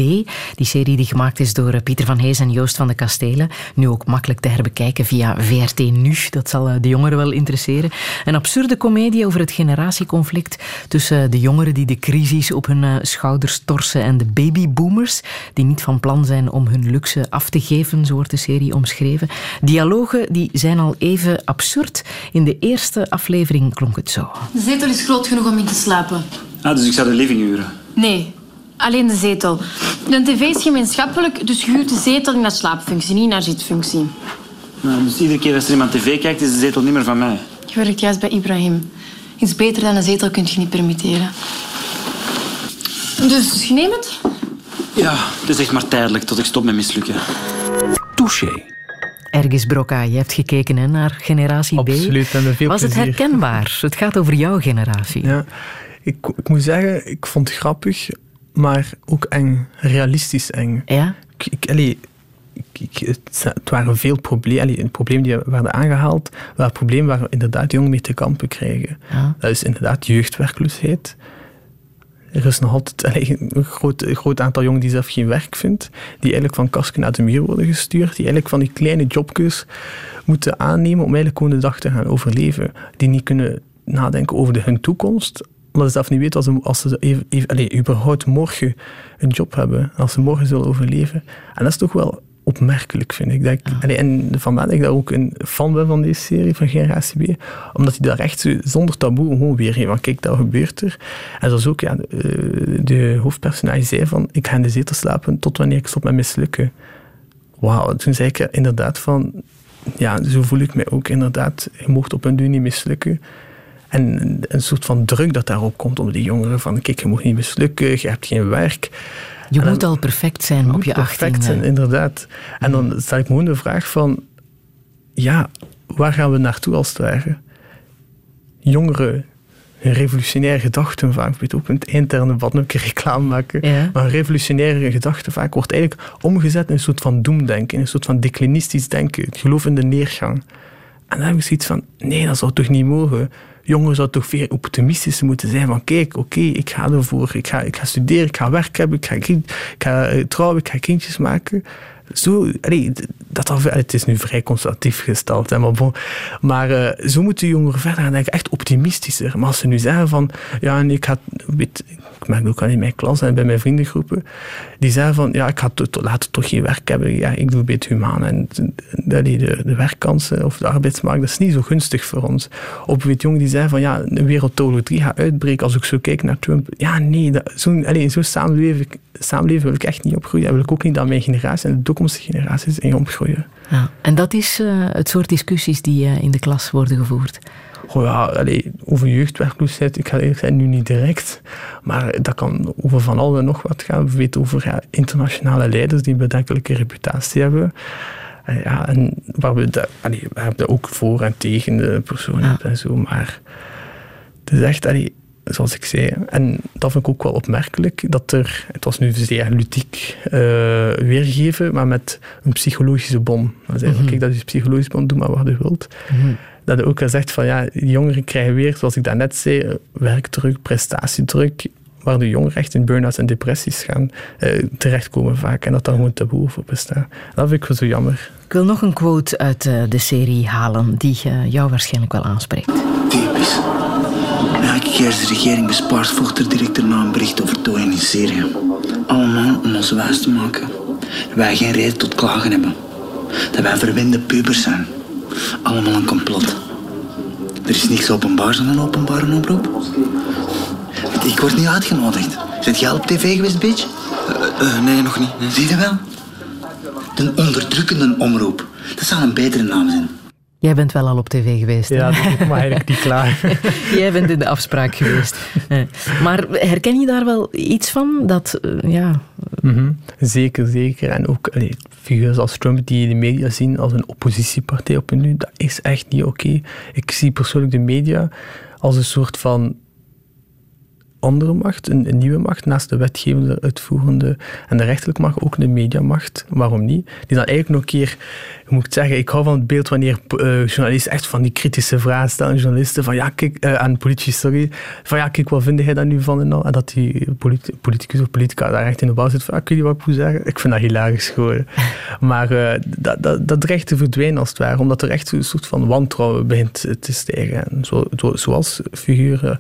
Die serie die gemaakt is door eh, Pieter van Hees en Joost van de Kastelen. Nu ook makkelijk te herbekijken via VRT Nu. Dat zal eh, de jongeren wel interesseren. Een absurde komedie over het generatieconflict tussen eh, de jongeren die de crisis op hun schouders torsen en de babyboomers die niet van plan zijn om hun luxe af te geven, zo wordt de serie omschreven. Dialogen die zijn al even absurd. In de eerste aflevering klonk het zo. De zetel is groot genoeg om in te slapen. Ah, dus ik zou de living huren? Nee, alleen de zetel. De tv is gemeenschappelijk, dus je huurt de zetel in naar slaapfunctie, niet naar zitfunctie. Nou, dus iedere keer als er iemand tv kijkt, is de zetel niet meer van mij. Je werkt juist bij Ibrahim. Iets beter dan een zetel kun je niet permitteren. Dus je neemt het? Ja, het is echt maar tijdelijk tot ik stop met mislukken. Touché. Ergis Brokka, je hebt gekeken hè, naar Generatie B. Absoluut, en veel Was het herkenbaar? Het gaat over jouw generatie. Ja, ik, ik moet zeggen, ik vond het grappig, maar ook eng. Realistisch eng. Ja? Ik, ik, allee, ik, ik- het, waren veel problemen. Problemen die werden aangehaald, waren problemen waar inderdaad jongeren mee te kampen krijgen. Ja. Dat is inderdaad jeugdwerkloosheid. Er is nog altijd allee, een groot, groot aantal jongeren die zelf geen werk vindt, die eigenlijk van kasken naar de muur worden gestuurd, die eigenlijk van die kleine jobjes moeten aannemen om eigenlijk gewoon de dag te gaan overleven. Die niet kunnen nadenken over de, hun toekomst, omdat ze zelf niet weten als ze, als ze even, even, allee, überhaupt morgen een job hebben, als ze morgen zullen overleven. En dat is toch wel opmerkelijk, vind ik. Dat ik allee, en vandaar dat ik daar ook een fan ben van deze serie, van Generatie B. Omdat hij daar echt zo, zonder taboe gewoon weergeeft. Van kijk, dat gebeurt er. En zoals ook ja, de, de hoofdpersonage zei van, ik ga in de zetel slapen tot wanneer ik stop met mislukken. Wauw, toen zei ik inderdaad van, ja, zo voel ik mij ook inderdaad. Je mocht op een duur niet mislukken. En een soort van druk dat daarop komt om die jongeren van, kijk, je moet niet mislukken, je hebt geen werk. Je dan- moet al perfect zijn op je perfect 18e. zijn, inderdaad. En dan stel ik me gewoon de vraag van, ja, waar gaan we naartoe als het ware? Jongeren, een revolutionaire gedachte vaak, weet ook in het interne wat een reclame maken, Ja. maar een revolutionaire gedachte vaak wordt eigenlijk omgezet in een soort van doemdenken, in een soort van declinistisch denken, het geloof in de neergang. En dan heb ik zoiets van, nee, dat zou toch niet mogen? Jongeren zouden toch veel optimistischer moeten zijn van, kijk, oké, ik ga ervoor, ik ga, ik ga studeren, ik ga werk hebben, ik ga, ik ga eh, trouwen, ik ga kindjes maken. Zo, allee, dat het is nu vrij conservatief gesteld, hè, maar, maar eh, zo moeten jongeren verder gaan denken, echt optimistischer. Maar als ze nu zeggen van, ja, en ik ga, weet, ik merk het ook al in mijn klas en bij mijn vriendengroepen, die zeggen van, ja, ik ga to- to- later toch geen werk hebben, ja, ik doe beetje humaan. En d- allee, de, werkkansen of de arbeidsmarkt, dat is niet zo gunstig voor ons. Of weet jongen die zeggen van, ja, een wereldoorlog 3 gaat uitbreken als ik zo kijk naar Trump. Ja, nee, dat- zo'n zo'n samenleving, wil ik echt niet opgroeien. En wil ik ook niet dat mijn generatie en de toekomstige generaties in opgroeien. Ja. En dat is eh, het soort discussies die eh, in de klas worden gevoerd. Goh, ja, allee, over jeugdwerkloosheid, ik ga eerlijk zijn, nu niet direct. Maar dat kan over van alles en nog wat gaan. We weten over ja, internationale leiders die een bedenkelijke reputatie hebben. En ja, en waar we, da, allee, we hebben ook voor en tegen de personen en zo. Maar het is echt, allee, zoals ik zei, en dat vind ik ook wel opmerkelijk, dat er, het was nu zeer ludiek eh, weergegeven, maar met een psychologische bom. Dan zei, Mhm. kijk, dat is een psychologische bom, doe maar wat je wilt dat hij ook gezegd van ja, jongeren krijgen weer, zoals ik daarnet zei, werkdruk, prestatiedruk, waar de jongeren echt in burn-outs en depressies gaan eh, terechtkomen vaak. En dat daar gewoon taboe voor bestaat. Dat vind ik wel zo jammer. Ik wil nog een quote uit eh, de serie halen die eh, jou waarschijnlijk wel aanspreekt. Typisch. Elke keer als de regering bespaart, volgt er direct daarna een bericht over Toeën in Syrië. Allemaal om ons wijs te maken dat wij geen reden tot klagen hebben. Dat wij verwende pubers zijn. Allemaal een complot. Er is niks openbaars aan een openbare oproep. Ik word niet uitgenodigd. Zit jij al op tv geweest, bitch? nee, nog niet. Zie je wel? De onderdrukkende omroep. Dat zou een betere naam zijn. Jij bent wel al op tv geweest. Ja, dus ik mag eigenlijk niet klaar. *laughs* Jij bent in de afspraak geweest. Maar herken je daar wel iets van? Dat, eh, ja, Mhm. Zeker, zeker. En ook allee, figuren als Trump die de media zien als een oppositiepartij op hun nu, dat is echt niet oké. Ik zie persoonlijk de media als een soort van andere macht, een, een, nieuwe macht, naast de wetgevende, uitvoerende en de rechterlijke macht, ook de mediamacht. Waarom niet? Die dan eigenlijk nog een keer, moet ik zeggen, ik hou van het beeld wanneer uh, journalisten echt van die kritische vragen stellen, journalisten van ja, kijk, uh, aan politici, sorry, van ja, kijk, wat vind jij daar nu van en al? En dat die politi politicus of politica daar echt in de bouw zit van, ah, kun je wat ik moet zeggen? Ik vind dat hilarisch gewoon. *laughs* maar uh, dat, dat, dat dreigt te verdwijnen als het ware, omdat er echt een soort van wantrouwen begint te stijgen. En zo, zoals figuren,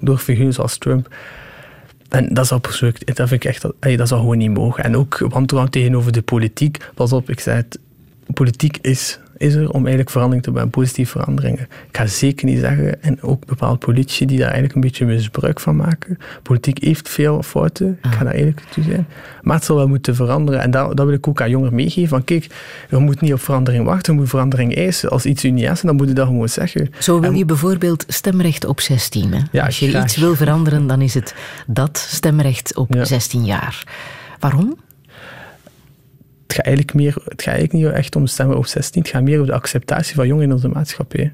door figuren zoals Trump. En dat persoonlijk, dat vind ik echt, dat zou gewoon niet mogen. En ook wantrouwen tegenover de politiek. Pas op, ik zei het, politiek is is er om eigenlijk verandering te brengen, positieve veranderingen. Ik ga zeker niet zeggen, en ook bepaalde politici die daar eigenlijk een beetje misbruik van maken. Politiek heeft veel fouten, ik ga daar eerlijk toe zijn. Maar het zal wel moeten veranderen. En dat, dat wil ik ook aan jongeren meegeven. Van kijk, je moet niet op verandering wachten, je moet verandering eisen. Als iets u niet is, dan moet je dat gewoon zeggen. Zo wil je bijvoorbeeld stemrecht op 16. Hè? Ja, Als je iets wil veranderen, dan is het dat stemrecht op 16 jaar. Waarom? Het gaat eigenlijk, meer, het gaat eigenlijk niet echt om stemmen op 16, het gaat meer om de acceptatie van jongeren in onze maatschappij.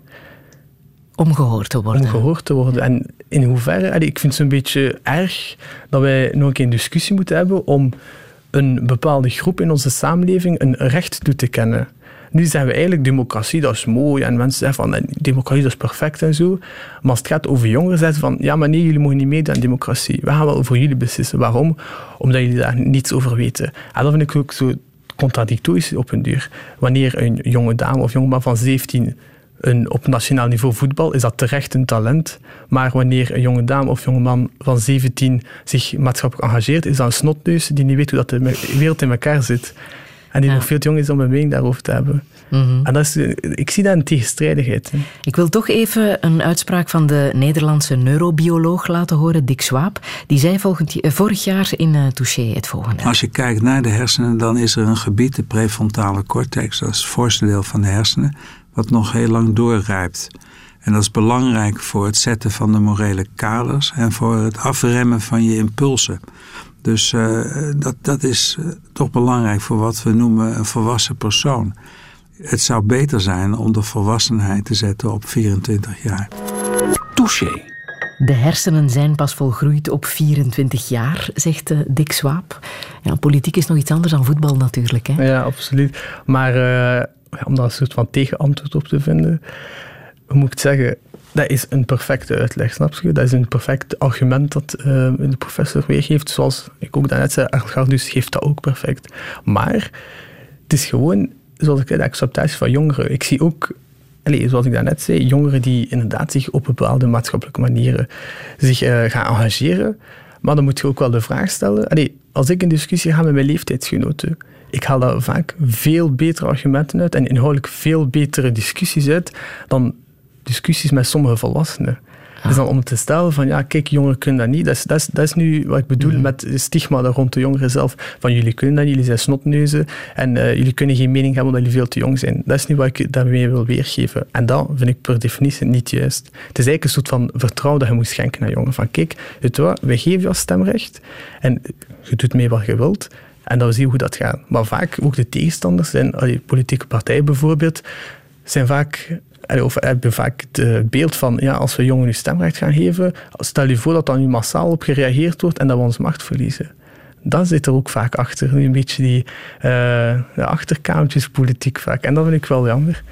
Om gehoord te worden. Om gehoord te worden. En in hoeverre, ik vind het een beetje erg dat wij nog een keer een discussie moeten hebben om een bepaalde groep in onze samenleving een recht toe te kennen. Nu zijn we eigenlijk democratie, dat is mooi. En mensen zeggen van democratie dat is perfect en zo. Maar als het gaat over jongeren, zeggen van ja, maar nee, jullie mogen niet meedoen aan democratie. We gaan wel voor jullie beslissen. Waarom? Omdat jullie daar niets over weten. En dat vind ik ook zo contradictorisch op een duur. Wanneer een jonge dame of jongeman van 17 een, op nationaal niveau voetbal, is dat terecht een talent. Maar wanneer een jonge dame of jongeman van 17 zich maatschappelijk engageert, is dat een snotneus die niet weet hoe dat de wereld in elkaar zit. En die nog veel te jong is om een mening daarover te hebben. Mhm. En dat is, ik zie dat een tegenstrijdigheid. Ik wil toch even een uitspraak van de Nederlandse neurobioloog laten horen, Dick Swaap. Die zei volgend, eh, vorig jaar in uh, Touché het volgende. Als je kijkt naar de hersenen, dan is er een gebied, de prefrontale cortex, dat is het voorste deel van de hersenen, wat nog heel lang doorrijpt. En dat is belangrijk voor het zetten van de morele kaders en voor het afremmen van je impulsen. Dus uh, dat, dat is toch belangrijk voor wat we noemen een volwassen persoon. Het zou beter zijn om de volwassenheid te zetten op 24 jaar. Touché. De hersenen zijn pas volgroeid op 24 jaar, zegt uh, Dick Swaap. Ja, politiek is nog iets anders dan voetbal natuurlijk. Hè? Ja, absoluut. Maar uh, om daar een soort van tegenantwoord op te vinden, hoe moet ik het zeggen? Dat is een perfecte uitleg, snap je? Dat is een perfect argument dat uh, de professor weergeeft. Zoals ik ook daarnet zei, Gardus geeft dat ook perfect. Maar het is gewoon zoals ik de acceptatie van jongeren. Ik zie ook, allez, zoals ik daarnet zei, jongeren die inderdaad zich op bepaalde maatschappelijke manieren zich uh, gaan engageren. Maar dan moet je ook wel de vraag stellen. Als ik in discussie ga met mijn leeftijdsgenoten, ik haal daar vaak veel betere argumenten uit en inhoudelijk veel betere discussies uit dan discussies met sommige volwassenen. Dus dan om te stellen van, ja, kijk, jongeren kunnen dat niet. Dat is, dat is, dat is nu wat ik bedoel mm. met stigma rond de jongeren zelf. Van, jullie kunnen dat, jullie zijn snotneuzen en uh, jullie kunnen geen mening hebben omdat jullie veel te jong zijn. Dat is niet wat ik daarmee wil weergeven. En dat vind ik per definitie niet juist. Het is eigenlijk een soort van vertrouwen dat je moet schenken naar jongeren. Van, kijk, weet wat, wij geven jou stemrecht en je doet mee wat je wilt. En dan zie je hoe dat gaat. Maar vaak ook de tegenstanders, zijn, politieke partijen bijvoorbeeld, zijn vaak of heb je vaak het beeld van, ja, als we jongeren stemrecht gaan geven, stel je voor dat dan nu massaal op gereageerd wordt en dat we onze macht verliezen. Dat zit er ook vaak achter. Een beetje die uh, achterkamertjespolitiek vaak. En dat vind ik wel jammer.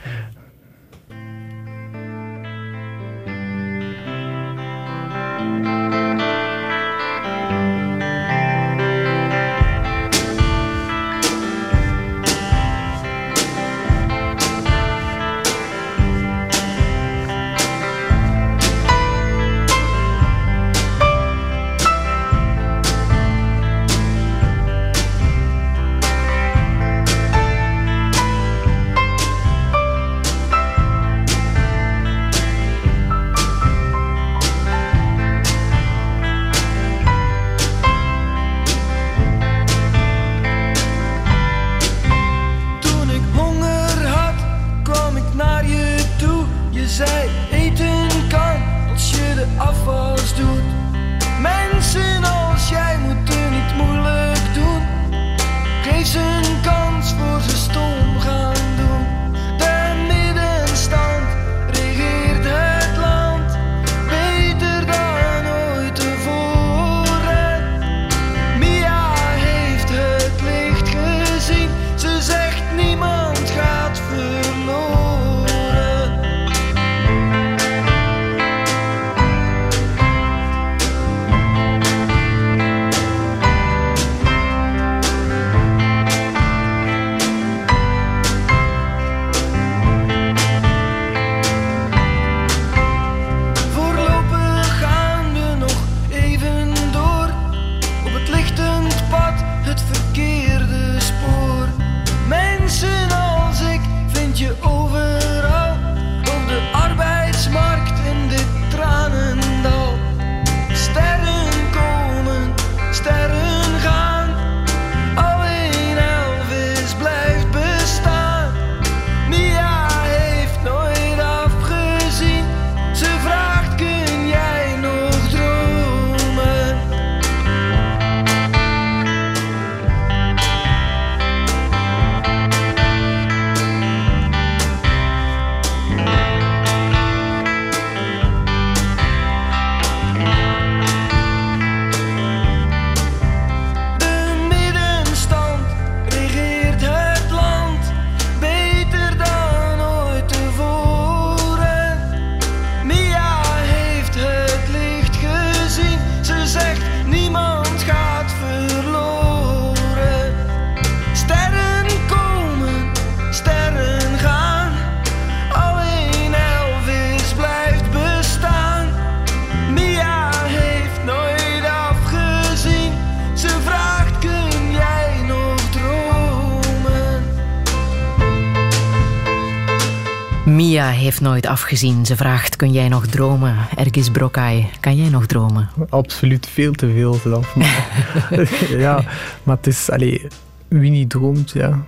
Nooit afgezien. Ze vraagt, kun jij nog dromen? Ergis Brokai, kan jij nog dromen? Absoluut veel te veel zelf. *laughs* *laughs* Ja, maar het is... Allee, wie niet droomt, ja...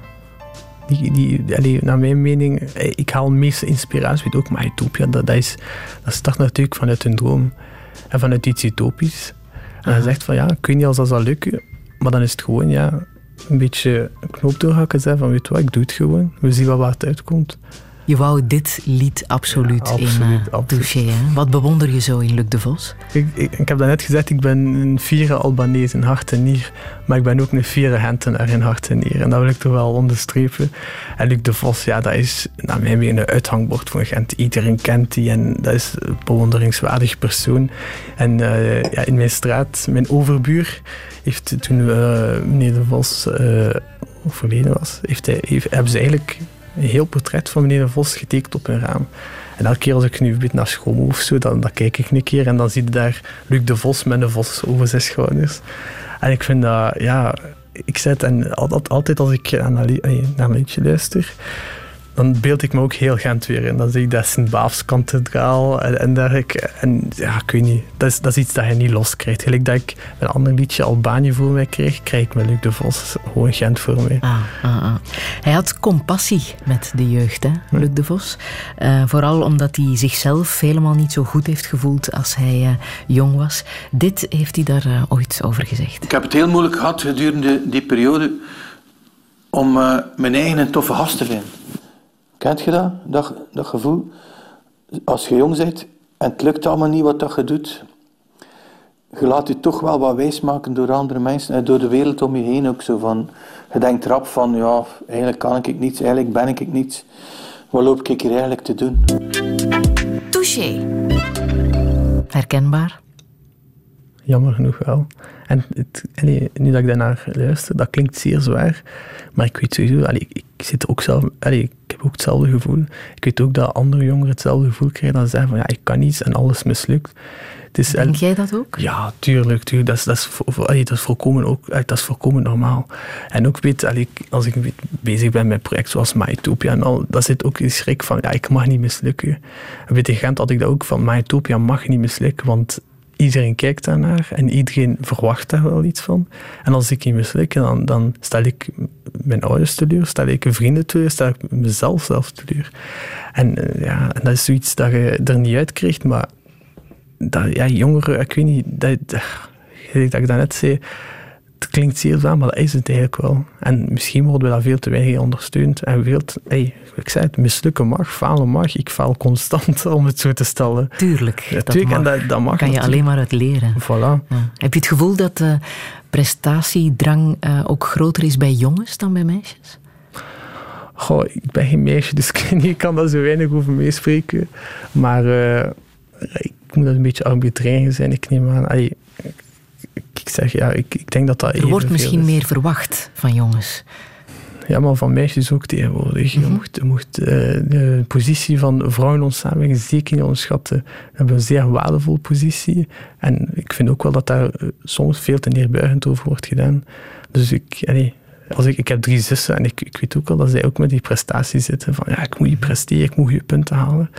Die, die, allee, naar mijn mening, ik haal de meeste inspiratie ook, maar Utopia, dat, dat, is, dat start natuurlijk vanuit een droom en vanuit iets utopisch. En hij zegt van ja, ik weet niet als dat zal lukken, maar dan is het gewoon ja, een beetje knoop doorhakken. Zeggen van weet wat, ik doe het gewoon. We zien wat waar het uitkomt. Je wou dit lied absoluut, Ja, in absoluut, uh, absoluut. touché. Hè? Wat bewonder je zo in Luc de Vos? Ik, ik, ik heb daarnet gezegd, ik ben een fiere Albanese in hart en nier. Maar ik ben ook een fiere Gentenaar in hart en nier. En dat wil ik toch wel onderstrepen. En Luc de Vos, ja, dat is naar mijn mening een uithangbord van Gent. Iedereen kent die en dat is een bewonderingswaardig persoon. En eh, ja, in mijn straat, mijn overbuur, heeft toen eh, meneer de Vos eh, overleden was, heeft hij, heeft, hebben ze eigenlijk een heel portret van meneer de Vos getekend op hun raam. En elke keer als ik nu een naar school moet of zo, dan, dan kijk ik een keer en dan zie je daar Luc de Vos met een vos over zijn schouders. En ik vind dat, ja, ik zet en altijd, altijd als ik naar een, eh, een liedje luister, dan beeld ik me ook heel Gent weer in. Dan zie ik dat Sint-Baafskathedraal en, en dergelijke. En ja, ik weet niet, dat is, dat is iets dat je niet loskrijgt. Gelijk dat ik een ander liedje Albanië voor mij kreeg, krijg ik met Luc de Vos gewoon Gent voor mij. Ah, ah, ah. Hij had compassie met de jeugd, hè, Luc de Vos. Eh, vooral omdat hij zichzelf helemaal niet zo goed heeft gevoeld als hij eh, jong was. Dit heeft hij daar eh, ooit over gezegd. Ik heb het heel moeilijk gehad gedurende die periode om eh, mijn eigen een toffe gast te vinden. Kent je dat? dat? Gevoel? Als je jong bent en het lukt allemaal niet wat dat je doet, je laat je toch wel wat wijsmaken door andere mensen en door de wereld om je heen ook zo van. Je denkt rap van, ja, eigenlijk kan ik niets, eigenlijk ben ik niets. Wat loop ik hier eigenlijk te doen? Touché. Herkenbaar? Jammer genoeg wel. En het, allee, nu dat ik daarnaar luister, dat klinkt zeer zwaar. Maar ik weet sowieso, allee, ik, ik zit ook zelf, allee, ik heb ook hetzelfde gevoel. Ik weet ook dat andere jongeren hetzelfde gevoel krijgen. Dat ze zeggen van ja, ik kan niets en alles mislukt. Het is, Denk jij dat ook? Ja, tuurlijk. tuurlijk. Dat, is, dat, is, vo- vo- allee, dat, is volkomen ook, allee, dat is volkomen normaal. En ook weet, allee, als ik weet- bezig ben met projecten zoals MyTopia en al, dat zit ook die schrik van ja, ik mag niet mislukken. En weet in Gent had ik dat ook van MyTopia mag niet mislukken, want iedereen kijkt daarnaar en iedereen verwacht daar wel iets van. En als ik niet misluk, dan, dan stel ik mijn ouders teleur, stel ik vrienden teleur, stel ik mezelf zelf teleur. En eh, ja, dat is zoiets dat je er niet uit krijgt, maar ja, jongeren, ik weet niet, dat, dat, gelijk dat ik daarnet zei, het klinkt zeer zwaar, maar dat is het eigenlijk wel. En misschien worden we daar veel te weinig ondersteund. En veel te, hey, ik zei het, mislukken mag, falen mag. Ik faal constant, *laughs* om het zo te stellen. Tuurlijk, Ja, dat tuurlijk, mag. en dat, dat mag kan je natuurlijk. alleen maar uit leren. Voilà. Ja. Heb je het gevoel dat de prestatiedrang eh, ook groter is bij jongens dan bij meisjes? Goh, ik ben geen meisje, dus *laughs* ik, kan daar zo weinig over meespreken. Maar eh, ik moet dat een beetje arbitrair zijn. Ik neem aan, allee, ik, zeg ja, ik, ik denk dat dat Er wordt misschien is. meer verwacht van jongens. Ja, maar van meisjes ook tegenwoordig. Mhm. Je mocht, je mocht eh, de positie van vrouwen in onze samenleving zeker niet onderschatten. We hebben een zeer waardevolle positie. En ik vind ook wel dat daar eh, soms veel te neerbuigend over wordt gedaan. Dus ik, allee, als ik, ik heb drie zussen en ik, ik weet ook wel dat zij ook met die prestaties zitten. Van ja, ik moet je presteren, ik moet je punten halen.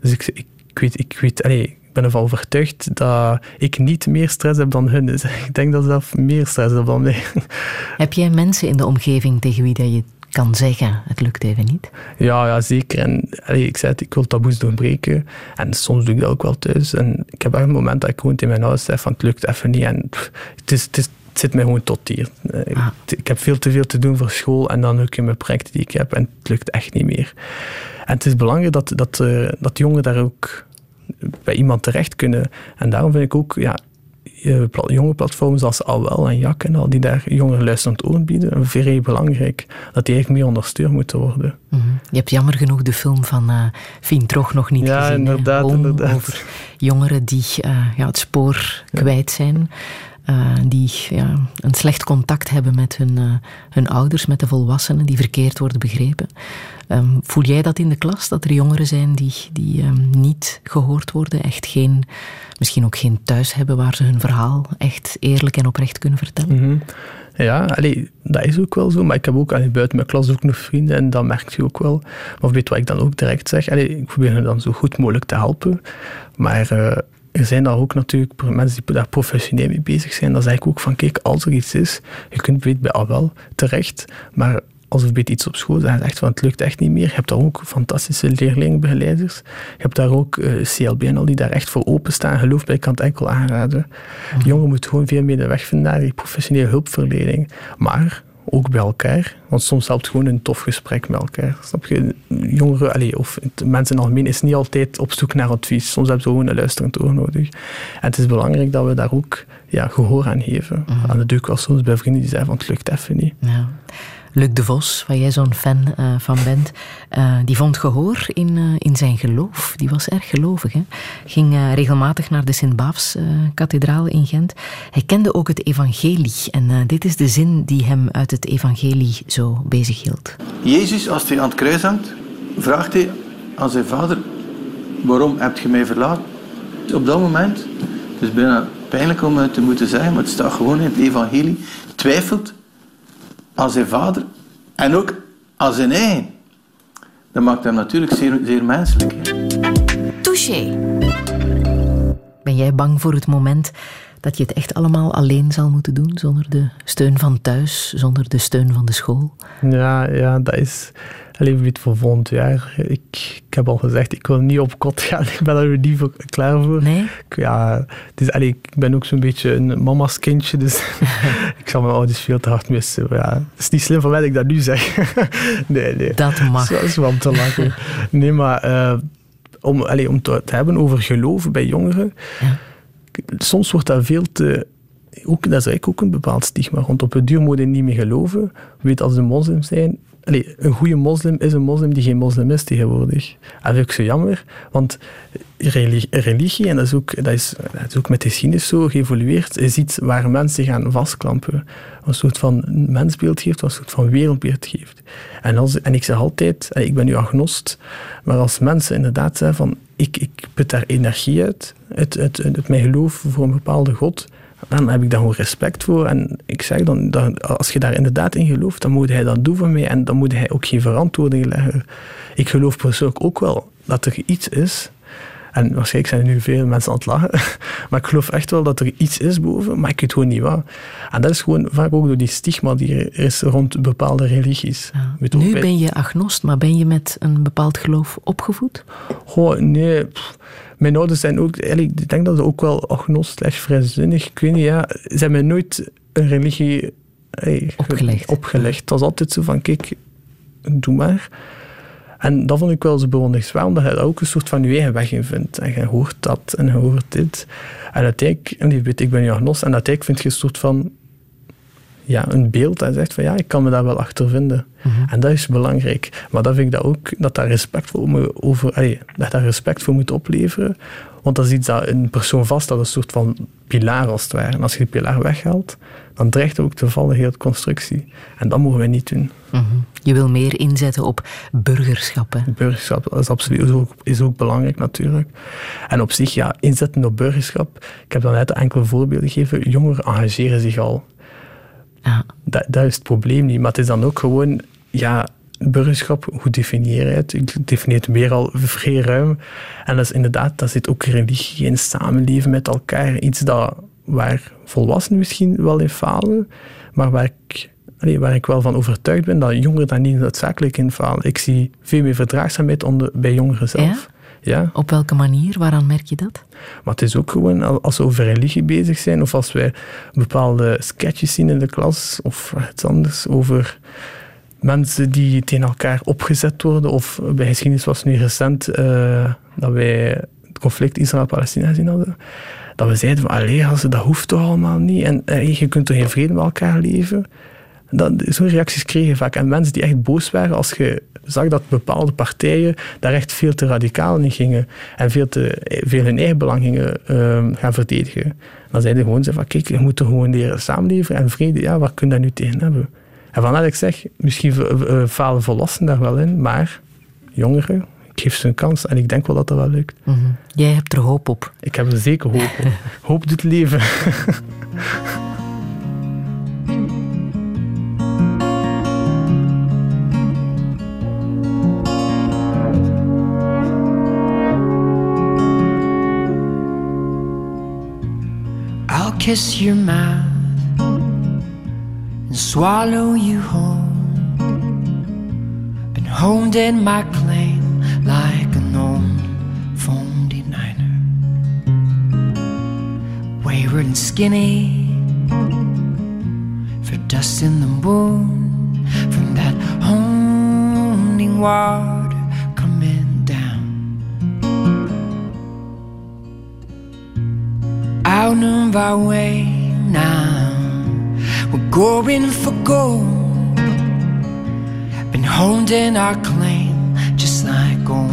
Dus ik, ik, ik weet, ik weet, allee, ben ervan overtuigd dat ik niet meer stress heb dan hun. Dus *laughs* ik denk dat ze zelf meer stress hebben dan mij. *laughs* Heb jij mensen in de omgeving tegen wie dat je kan zeggen, het lukt even niet? Ja, ja zeker. En allee, ik zei het, ik wil taboes doorbreken. En soms doe ik dat ook wel thuis. En ik heb echt een moment dat ik gewoon tegen mijn ouders zeg van het lukt even niet. En pff, het, is, het, is, het zit mij gewoon tot hier. Eh, Ik, ik heb veel te veel te doen voor school en dan ook in mijn projecten die ik heb. En het lukt echt niet meer. En het is belangrijk dat, dat, eh, dat jongeren daar ook bij iemand terecht kunnen. En daarom vind ik ook, ja, jonge platforms als Alwel en Jak en al, die daar jongeren luisterend oor bieden, vrij belangrijk. Dat die eigenlijk meer ondersteund moeten worden. Mhm. Je hebt jammer genoeg de film van eh Fien Trog nog niet Ja, gezien. inderdaad, inderdaad. Over jongeren die eh, ja, het spoor kwijt zijn. Eh, die ja, een slecht contact hebben met hun, eh, hun ouders, met de volwassenen, die verkeerd worden begrepen. Ehm, voel jij dat in de klas, dat er jongeren zijn die, die ehm, niet gehoord worden, echt geen, misschien ook geen thuis hebben waar ze hun verhaal echt eerlijk en oprecht kunnen vertellen? Mhm. Ja, dat is ook wel zo. Maar ik heb ook allee, buiten mijn klas ook nog vrienden en dat merk je ook wel. Of weet wat ik dan ook direct zeg. Ik probeer hen dan zo goed mogelijk te helpen. Maar uh, er zijn daar ook natuurlijk mensen die daar professioneel mee bezig zijn. Dan zeg ik ook van, kijk, als er iets is, je kunt bij al wel terecht. Maar als er beetje iets op school is, echt van het lukt echt niet meer. Je hebt daar ook fantastische leerlingbegeleiders. Je hebt daar ook uh, CLB en al die daar echt voor openstaan. Geloof mij, ik kan het enkel aanraden. Mm. Jongeren moeten gewoon veel meer de weg vinden naar die professionele hulpverlening. Maar ook bij elkaar. Want soms helpt gewoon een tof gesprek met elkaar. Snap je? Jongeren, allez, of mensen in het algemeen, is niet altijd op zoek naar advies. Soms hebben ze gewoon een luisterend oor nodig. En het is belangrijk dat we daar ook ja, gehoor aan geven. Mm. Ik wel soms bij vrienden die zeggen van het lukt even niet. Ja. Luc de Vos, waar jij zo'n fan uh, van bent, uh, die vond gehoor in, uh, in zijn geloof. Die was erg gelovig. Hè? Ging regelmatig naar de Sint-Baafs-kathedraal in Gent. Hij kende ook het evangelie. En dit is de zin die hem uit het evangelie zo bezig hield. Jezus, als hij aan het kruis hangt, vraagt hij aan zijn vader... Waarom heb je mij verlaten? Op dat moment, het is bijna pijnlijk om het te moeten zeggen, maar het staat gewoon in het evangelie, twijfelt aan zijn vader en ook aan zijn eigen. Dat maakt hem natuurlijk zeer, zeer menselijk. Touché. Ben jij bang voor het moment dat je het echt allemaal alleen zal moeten doen, zonder de steun van thuis, zonder de steun van de school? Ja, ja dat is Alleen voor volgend jaar. Ik, ik heb al gezegd, ik wil niet op kot gaan. *laughs* Ik ben er niet voor, klaar voor. Nee? Ja, dus, allee, ik ben ook zo'n beetje een mama's kindje, dus *laughs* ik zal mijn ouders veel te hard missen. Ja, het is niet slim van mij dat ik dat nu zeg. *laughs* nee, nee. Dat mag. Dat is wel te lachen. Nee, maar uh, om, allee, om te, te, hebben over geloven bij jongeren, ja. Soms wordt dat veel te ook, dat is eigenlijk ook een bepaald stigma. Rond op het duur moet niet meer geloven. Weet als ze moslim zijn, een goede moslim is een moslim die geen moslim is tegenwoordig. Dat vind zo jammer, want religie, en dat is, ook, dat is ook met de geschiedenis zo geëvolueerd, is iets waar mensen gaan vastklampen. Een soort van mensbeeld geeft, een soort van wereldbeeld geeft. En, als, en ik zeg altijd, ik ben nu agnost, maar als mensen inderdaad zeggen van ik, ik put daar energie uit, uit, uit, mijn geloof voor een bepaalde God, dan heb ik daar gewoon respect voor. En ik zeg dan, als je daar inderdaad in gelooft, dan moet hij dat doen voor mij en dan moet hij ook geen verantwoording leggen. Ik geloof persoonlijk ook wel dat er iets is. En waarschijnlijk zijn er nu veel mensen aan het lachen. *laughs* Maar ik geloof echt wel dat er iets is boven, maar ik weet gewoon niet wat. En dat is gewoon vaak ook door die stigma die er is rond bepaalde religies. nu ben je agnost, maar ben je met een bepaald geloof opgevoed? Goh, nee mijn ouders zijn ook, ik denk dat ze ook wel agnost slash vrijzinnig, ik weet niet, ja, ze hebben mij nooit een religie opgelegd. opgelegd. Het was altijd zo van, kijk, doe maar. En dat vond ik wel zo bewonderenswaardig, omdat je ook een soort van je eigen weg in vindt. En je hoort dat en je hoort dit. En uiteindelijk, en je weet, ik ben nu agnost, en uiteindelijk vind je een soort van ja, een beeld en zegt van ja, ik kan me daar wel achter vinden. Mhm. En dat is belangrijk. Maar dan vind ik dat ook, dat daar respect voor, over, allee, dat daar respect voor moet opleveren. Want dat is iets dat een persoon vast, dat een soort van pilaar als het ware. En als je die pilaar weghaalt, dan dreigt ook te vallen heel de constructie. En dat mogen we niet doen. Mhm. Je wil meer inzetten op burgerschap. Burgerschap is absoluut is ook, is ook belangrijk natuurlijk. En op zich, ja, inzetten op burgerschap. Ik heb dan net enkele voorbeelden gegeven. Jongeren engageren zich al ja. Dat, dat is het probleem niet. Maar het is dan ook gewoon, ja, burgerschap, hoe definieer je het? Ik definieer het weer al vrij ruim. En dat is inderdaad, dat zit ook religie in samenleven met elkaar. Iets dat, waar volwassenen misschien wel in falen, maar waar ik, waar ik wel van overtuigd ben dat jongeren daar niet noodzakelijk in falen. Ik zie veel meer verdraagzaamheid onder, bij jongeren zelf. Ja? Op welke manier? Waaraan merk je dat? Maar het is ook gewoon als we over religie bezig zijn, of als wij bepaalde sketches zien in de klas, of iets anders, over mensen die tegen elkaar opgezet worden, of bij geschiedenis was nu recent uh, dat wij het conflict Israël-Palestina zien hadden, dat we zeiden van, allee, dat hoeft toch allemaal niet, en je kunt toch geen vrede met elkaar leven. Zo'n reacties kregen vaak. En mensen die echt boos waren als je zag dat bepaalde partijen daar echt veel te radicaal in gingen en veel, te, veel hun eigen belang gingen uh, gaan verdedigen. Dan zeiden gewoon van, kijk, je moet er gewoon leren samenleven en vrede, ja, waar kun je daar nu tegen hebben? En vandaar ik zeg, misschien uh, falen volwassenen daar wel in, maar jongeren, ik geef ze een kans en ik denk wel dat dat wel lukt. Mm -hmm. Jij hebt er hoop op. Ik heb er zeker hoop op. *laughs* hoop doet leven. I'll kiss your mouth and swallow you home Been hone in my claim like an old phone denier. Wayward and skinny for dust in the moon from that honing water coming down. Out of our way now, we're going for gold. Been honed in our claim, old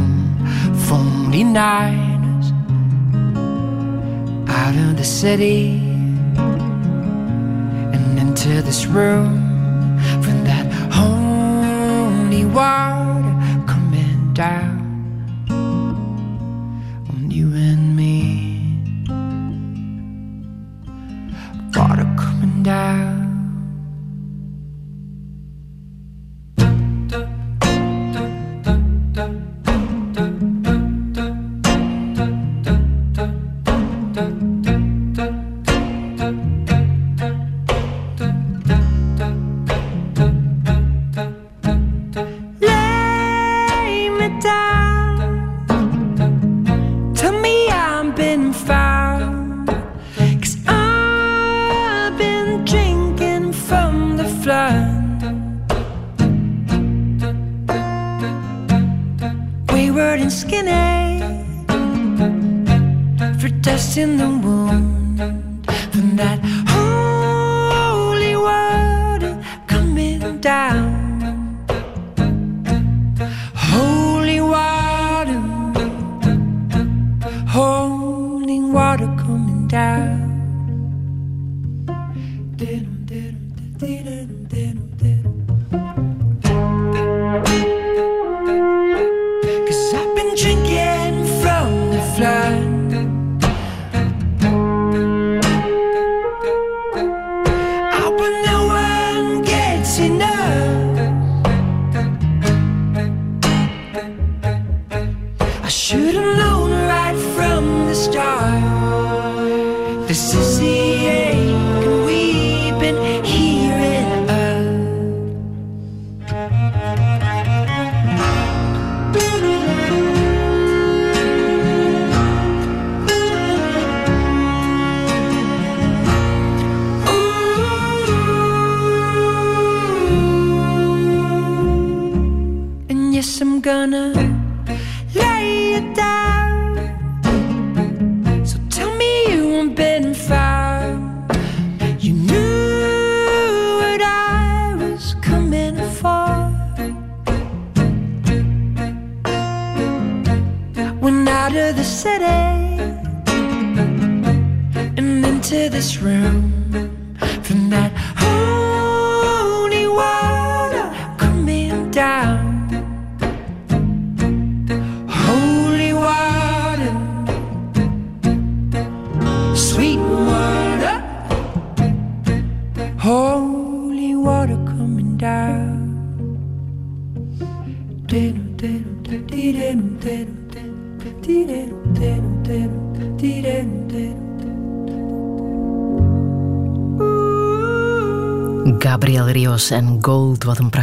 phony niners. Out of the city and into this room from that holy water coming down on you and me. Water coming down. Skinny. For dust in the wound. From that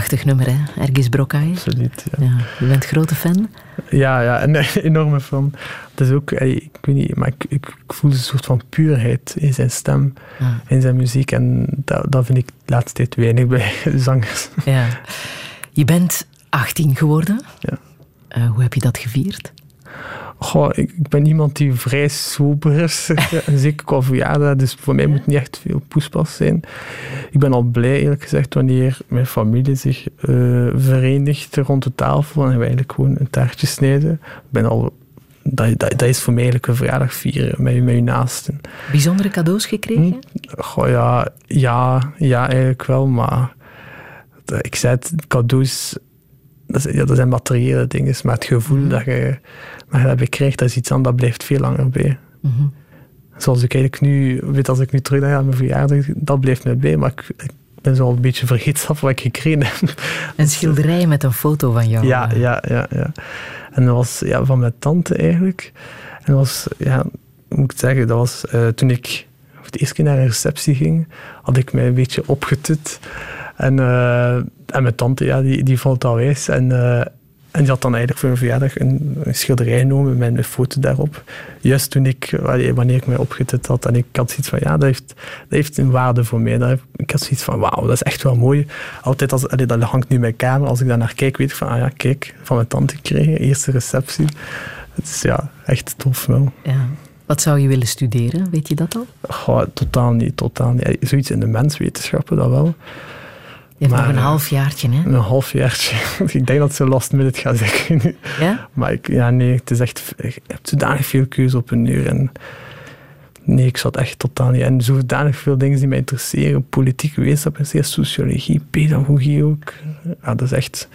prachtig nummer, hè? Ergis Brokai. Absoluut, ja. ja. Je bent grote fan? Ja, ja, een *laughs* enorme fan. Het is ook, ik weet niet, maar ik, ik, voel een soort van puurheid in zijn stem, Ja. in zijn muziek. En dat, dat vind ik de laatste tijd weinig bij *laughs* zangers. Ja. Je bent 18 geworden. Ja. Eh, hoe heb je dat gevierd? Goh, ik, ik ben iemand die vrij sober is, *laughs* zeker qua verjaardag, dus voor mij moet niet echt veel poespas zijn. Ik ben al blij, eerlijk gezegd, wanneer mijn familie zich eh, verenigt rond de tafel en we eigenlijk gewoon een taartje snijden. Ik ben al, dat, dat, dat is voor mij eigenlijk een verjaardag vieren met, je- met je naasten. Bijzondere cadeaus gekregen? Goh, ja, ja, ja, eigenlijk wel, maar ik zei het, cadeaus, dat, is- ja, dat zijn materiële dingen, maar het gevoel dat je, dat je krijgt, dat is iets anders, dat blijft veel langer bij. Mhm. Zoals ik eigenlijk nu, weet als ik nu terugdenk aan mijn verjaardag, dat blijft mij bij, maar ik, ik ben zo al een beetje vergeten *laughs* wat ik gekregen heb. Een schilderij met een foto van jou. Ja, ja, ja, ja. En dat was ja, van mijn tante eigenlijk. En dat was, ja, moet ik zeggen, dat was eh, toen ik ik de eerste keer naar een receptie ging, had ik mij een beetje opgetut. En, eh, en mijn tante, ja, die, die vond wijs. En, eh, en die had dan eigenlijk voor mijn verjaardag een, een schilderij genomen met een foto daarop. Juist toen ik, wanneer ik mij opgetut had. En ik had zoiets van, ja, dat heeft, dat heeft een waarde voor mij. Dat ik had zoiets van, wauw, dat is echt wel mooi. Altijd als, allee, dat hangt nu in mijn kamer. Als ik daar naar kijk, weet ik van, ah ja, kijk, van mijn tante gekregen. Eerste receptie. Het is ja, echt tof wel. Ja. Wat zou je willen studeren? Weet je dat al? Goh, totaal niet, totaal niet. Zoiets in de menswetenschappen, dat wel. Je hebt nog Maar, een eh, halfjaartje, hè? Een halfjaartje. *laughs* ik denk dat ze last minute gaat zeggen nu. Ja? Maar ik, ja, nee, het is echt... Je hebt zodanig veel keuze op een uur. En nee, ik zat echt totaal niet... En zodanig veel dingen die mij interesseren. Politieke wetenschap, sociologie, pedagogie ook. Ja, dat is echt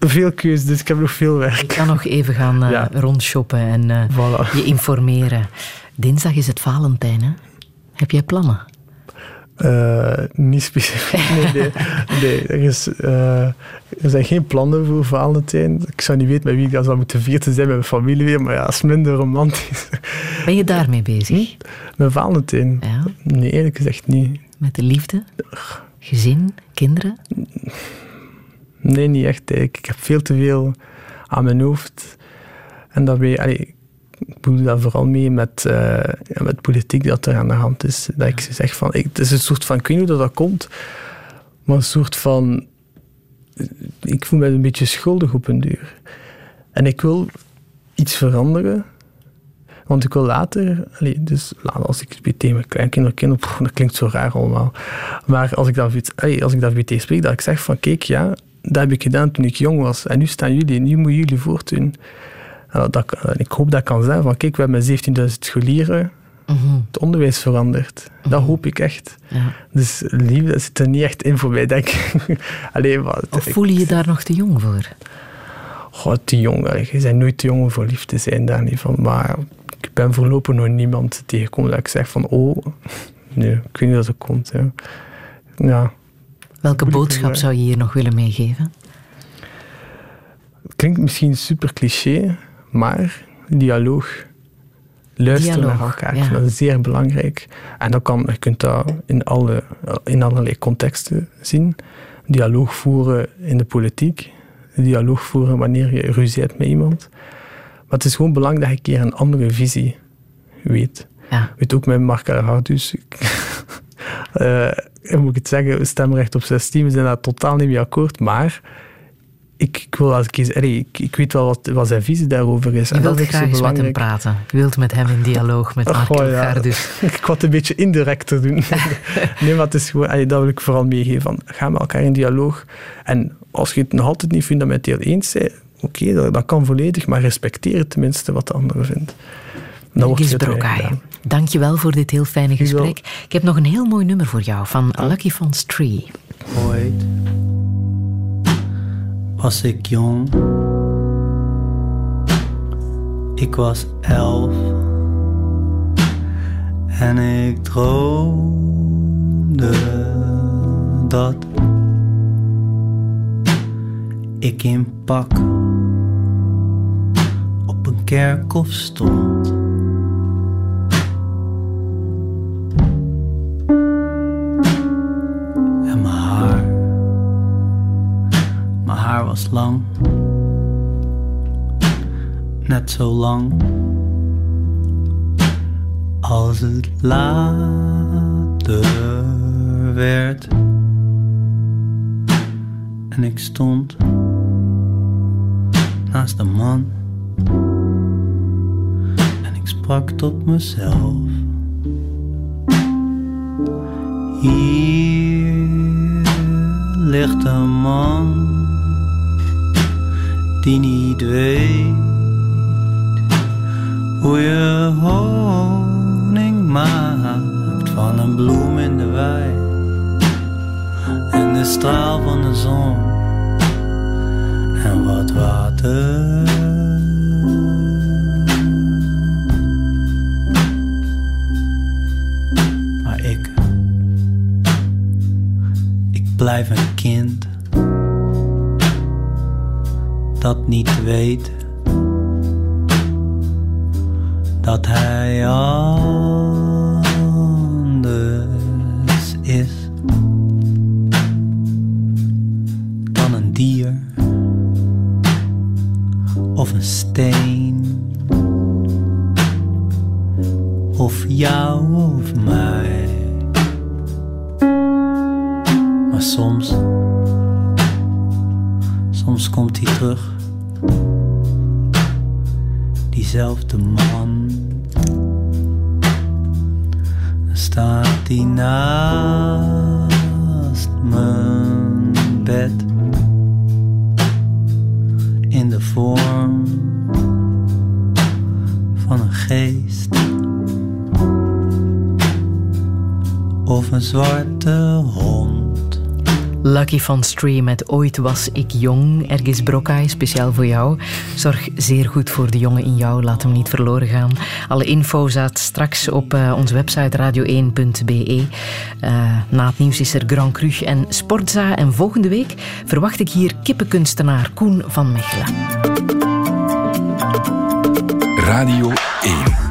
veel keuze, dus ik heb nog veel werk. Je kan nog even gaan eh, Ja. rondshoppen en eh, Voilà. je informeren. Dinsdag is het Valentijn, hè? Heb jij plannen? Eh, niet specifiek. Nee, *laughs* nee. Er, is, eh, er zijn geen plannen voor Valentijn. Ik zou niet weten met wie ik dat zou moeten vieren. Zijn met mijn familie weer, maar ja, dat is minder romantisch. Ben je daarmee bezig? Met Valentijn? Ja. Nee, eerlijk gezegd niet. Met de liefde? Gezin? Kinderen? Nee, niet echt. eigenlijk. Ik heb veel te veel aan mijn hoofd. En daarbij, allee, ik bedoel dat vooral mee met, eh, ja, met politiek dat er aan de hand is. Dat ik zeg van, ik, het is een soort van, ik weet niet hoe dat, dat komt, maar een soort van, ik voel me een beetje schuldig op een duur. En ik wil iets veranderen. Want ik wil later, dus als ik bij tegen mijn kleinkinderen, kinderen, pff, dat klinkt zo raar allemaal. Maar als ik dat, allee, als ik dat bij tegen spreek, dat ik zeg van kijk, ja, dat heb ik gedaan toen ik jong was. En nu staan jullie, nu moeten jullie voortdoen. En dat, en ik hoop dat ik kan zeggen van kijk, we hebben 17.000 scholieren. Het onderwijs verandert. Dat hoop ik echt. Ja. Dus liefde zit er niet echt in voor mij, denk ik. *laughs* Allee, wat, Of voel je je daar nog te jong voor? Goh, te jong. Je bent nooit te jong om voor lief te zijn, daar niet van. Maar ik ben voorlopig nog niemand tegengekomen dat ik zeg van, oh, *laughs* nee, ik weet niet dat het komt. Ja. ja. Welke boodschap zou je hier nog willen meegeven? Het klinkt misschien super cliché, maar dialoog. Luisteren Dialoog, naar elkaar, ja. dat is zeer belangrijk. En dat kan, je kunt dat in, alle, in allerlei contexten zien. Dialoog voeren in de politiek. Dialoog voeren wanneer je ruzie hebt met iemand. Maar het is gewoon belangrijk dat je een keer een andere visie weet. Ja. Weet ook met Mark Hardus. uh, hoe moet ik het zeggen? Stemrecht op 16, we zijn daar totaal niet mee akkoord. Maar ik, ik wil als ik, allee, ik, ik weet wel wat, wat zijn visie daarover is. Je en wilt dat is graag met hem praten. Je wilt met hem in dialoog, met Mark Oh, ja. Elgardus. *laughs* Ik wou het een beetje indirecter doen. *laughs* nee, maar het is gewoon, allee, dat wil ik vooral meegeven. Van, ga met elkaar in dialoog. En als je het nog altijd niet fundamenteel eens bent, oké, dat, dat kan volledig, maar respecteer tenminste wat de andere vindt. Dan wordt Gis het weer Brokaay, gedaan. dank je wel voor dit heel fijne Dankjewel. gesprek. Ik heb nog een heel mooi nummer voor jou van Lucky Fon's Tree. Ooit was ik jong. Ik was elf. En ik droomde dat ik in pak op een kerkhof stond. Lang. Net zo lang als het later werd. En ik stond naast een man. En ik sprak tot mezelf. Hier ligt een man die niet weet hoe je honing maakt van een bloem in de wei en de straal van de zon en wat water. Maar ik, ik blijf een kind dat niet weet dat hij anders is dan een dier of een steen of jou. Diezelfde man. Staat hij naast Van Stream met Ooit was ik jong. Ergis Brokai, speciaal voor jou. Zorg zeer goed voor de jongen in jou. Laat hem niet verloren gaan. Alle info staat straks op eh, onze website radio1.be. Eh, na het nieuws is er Grand Cru en Sportza. En volgende week verwacht ik hier kippenkunstenaar Koen van Mechelen. Radio 1.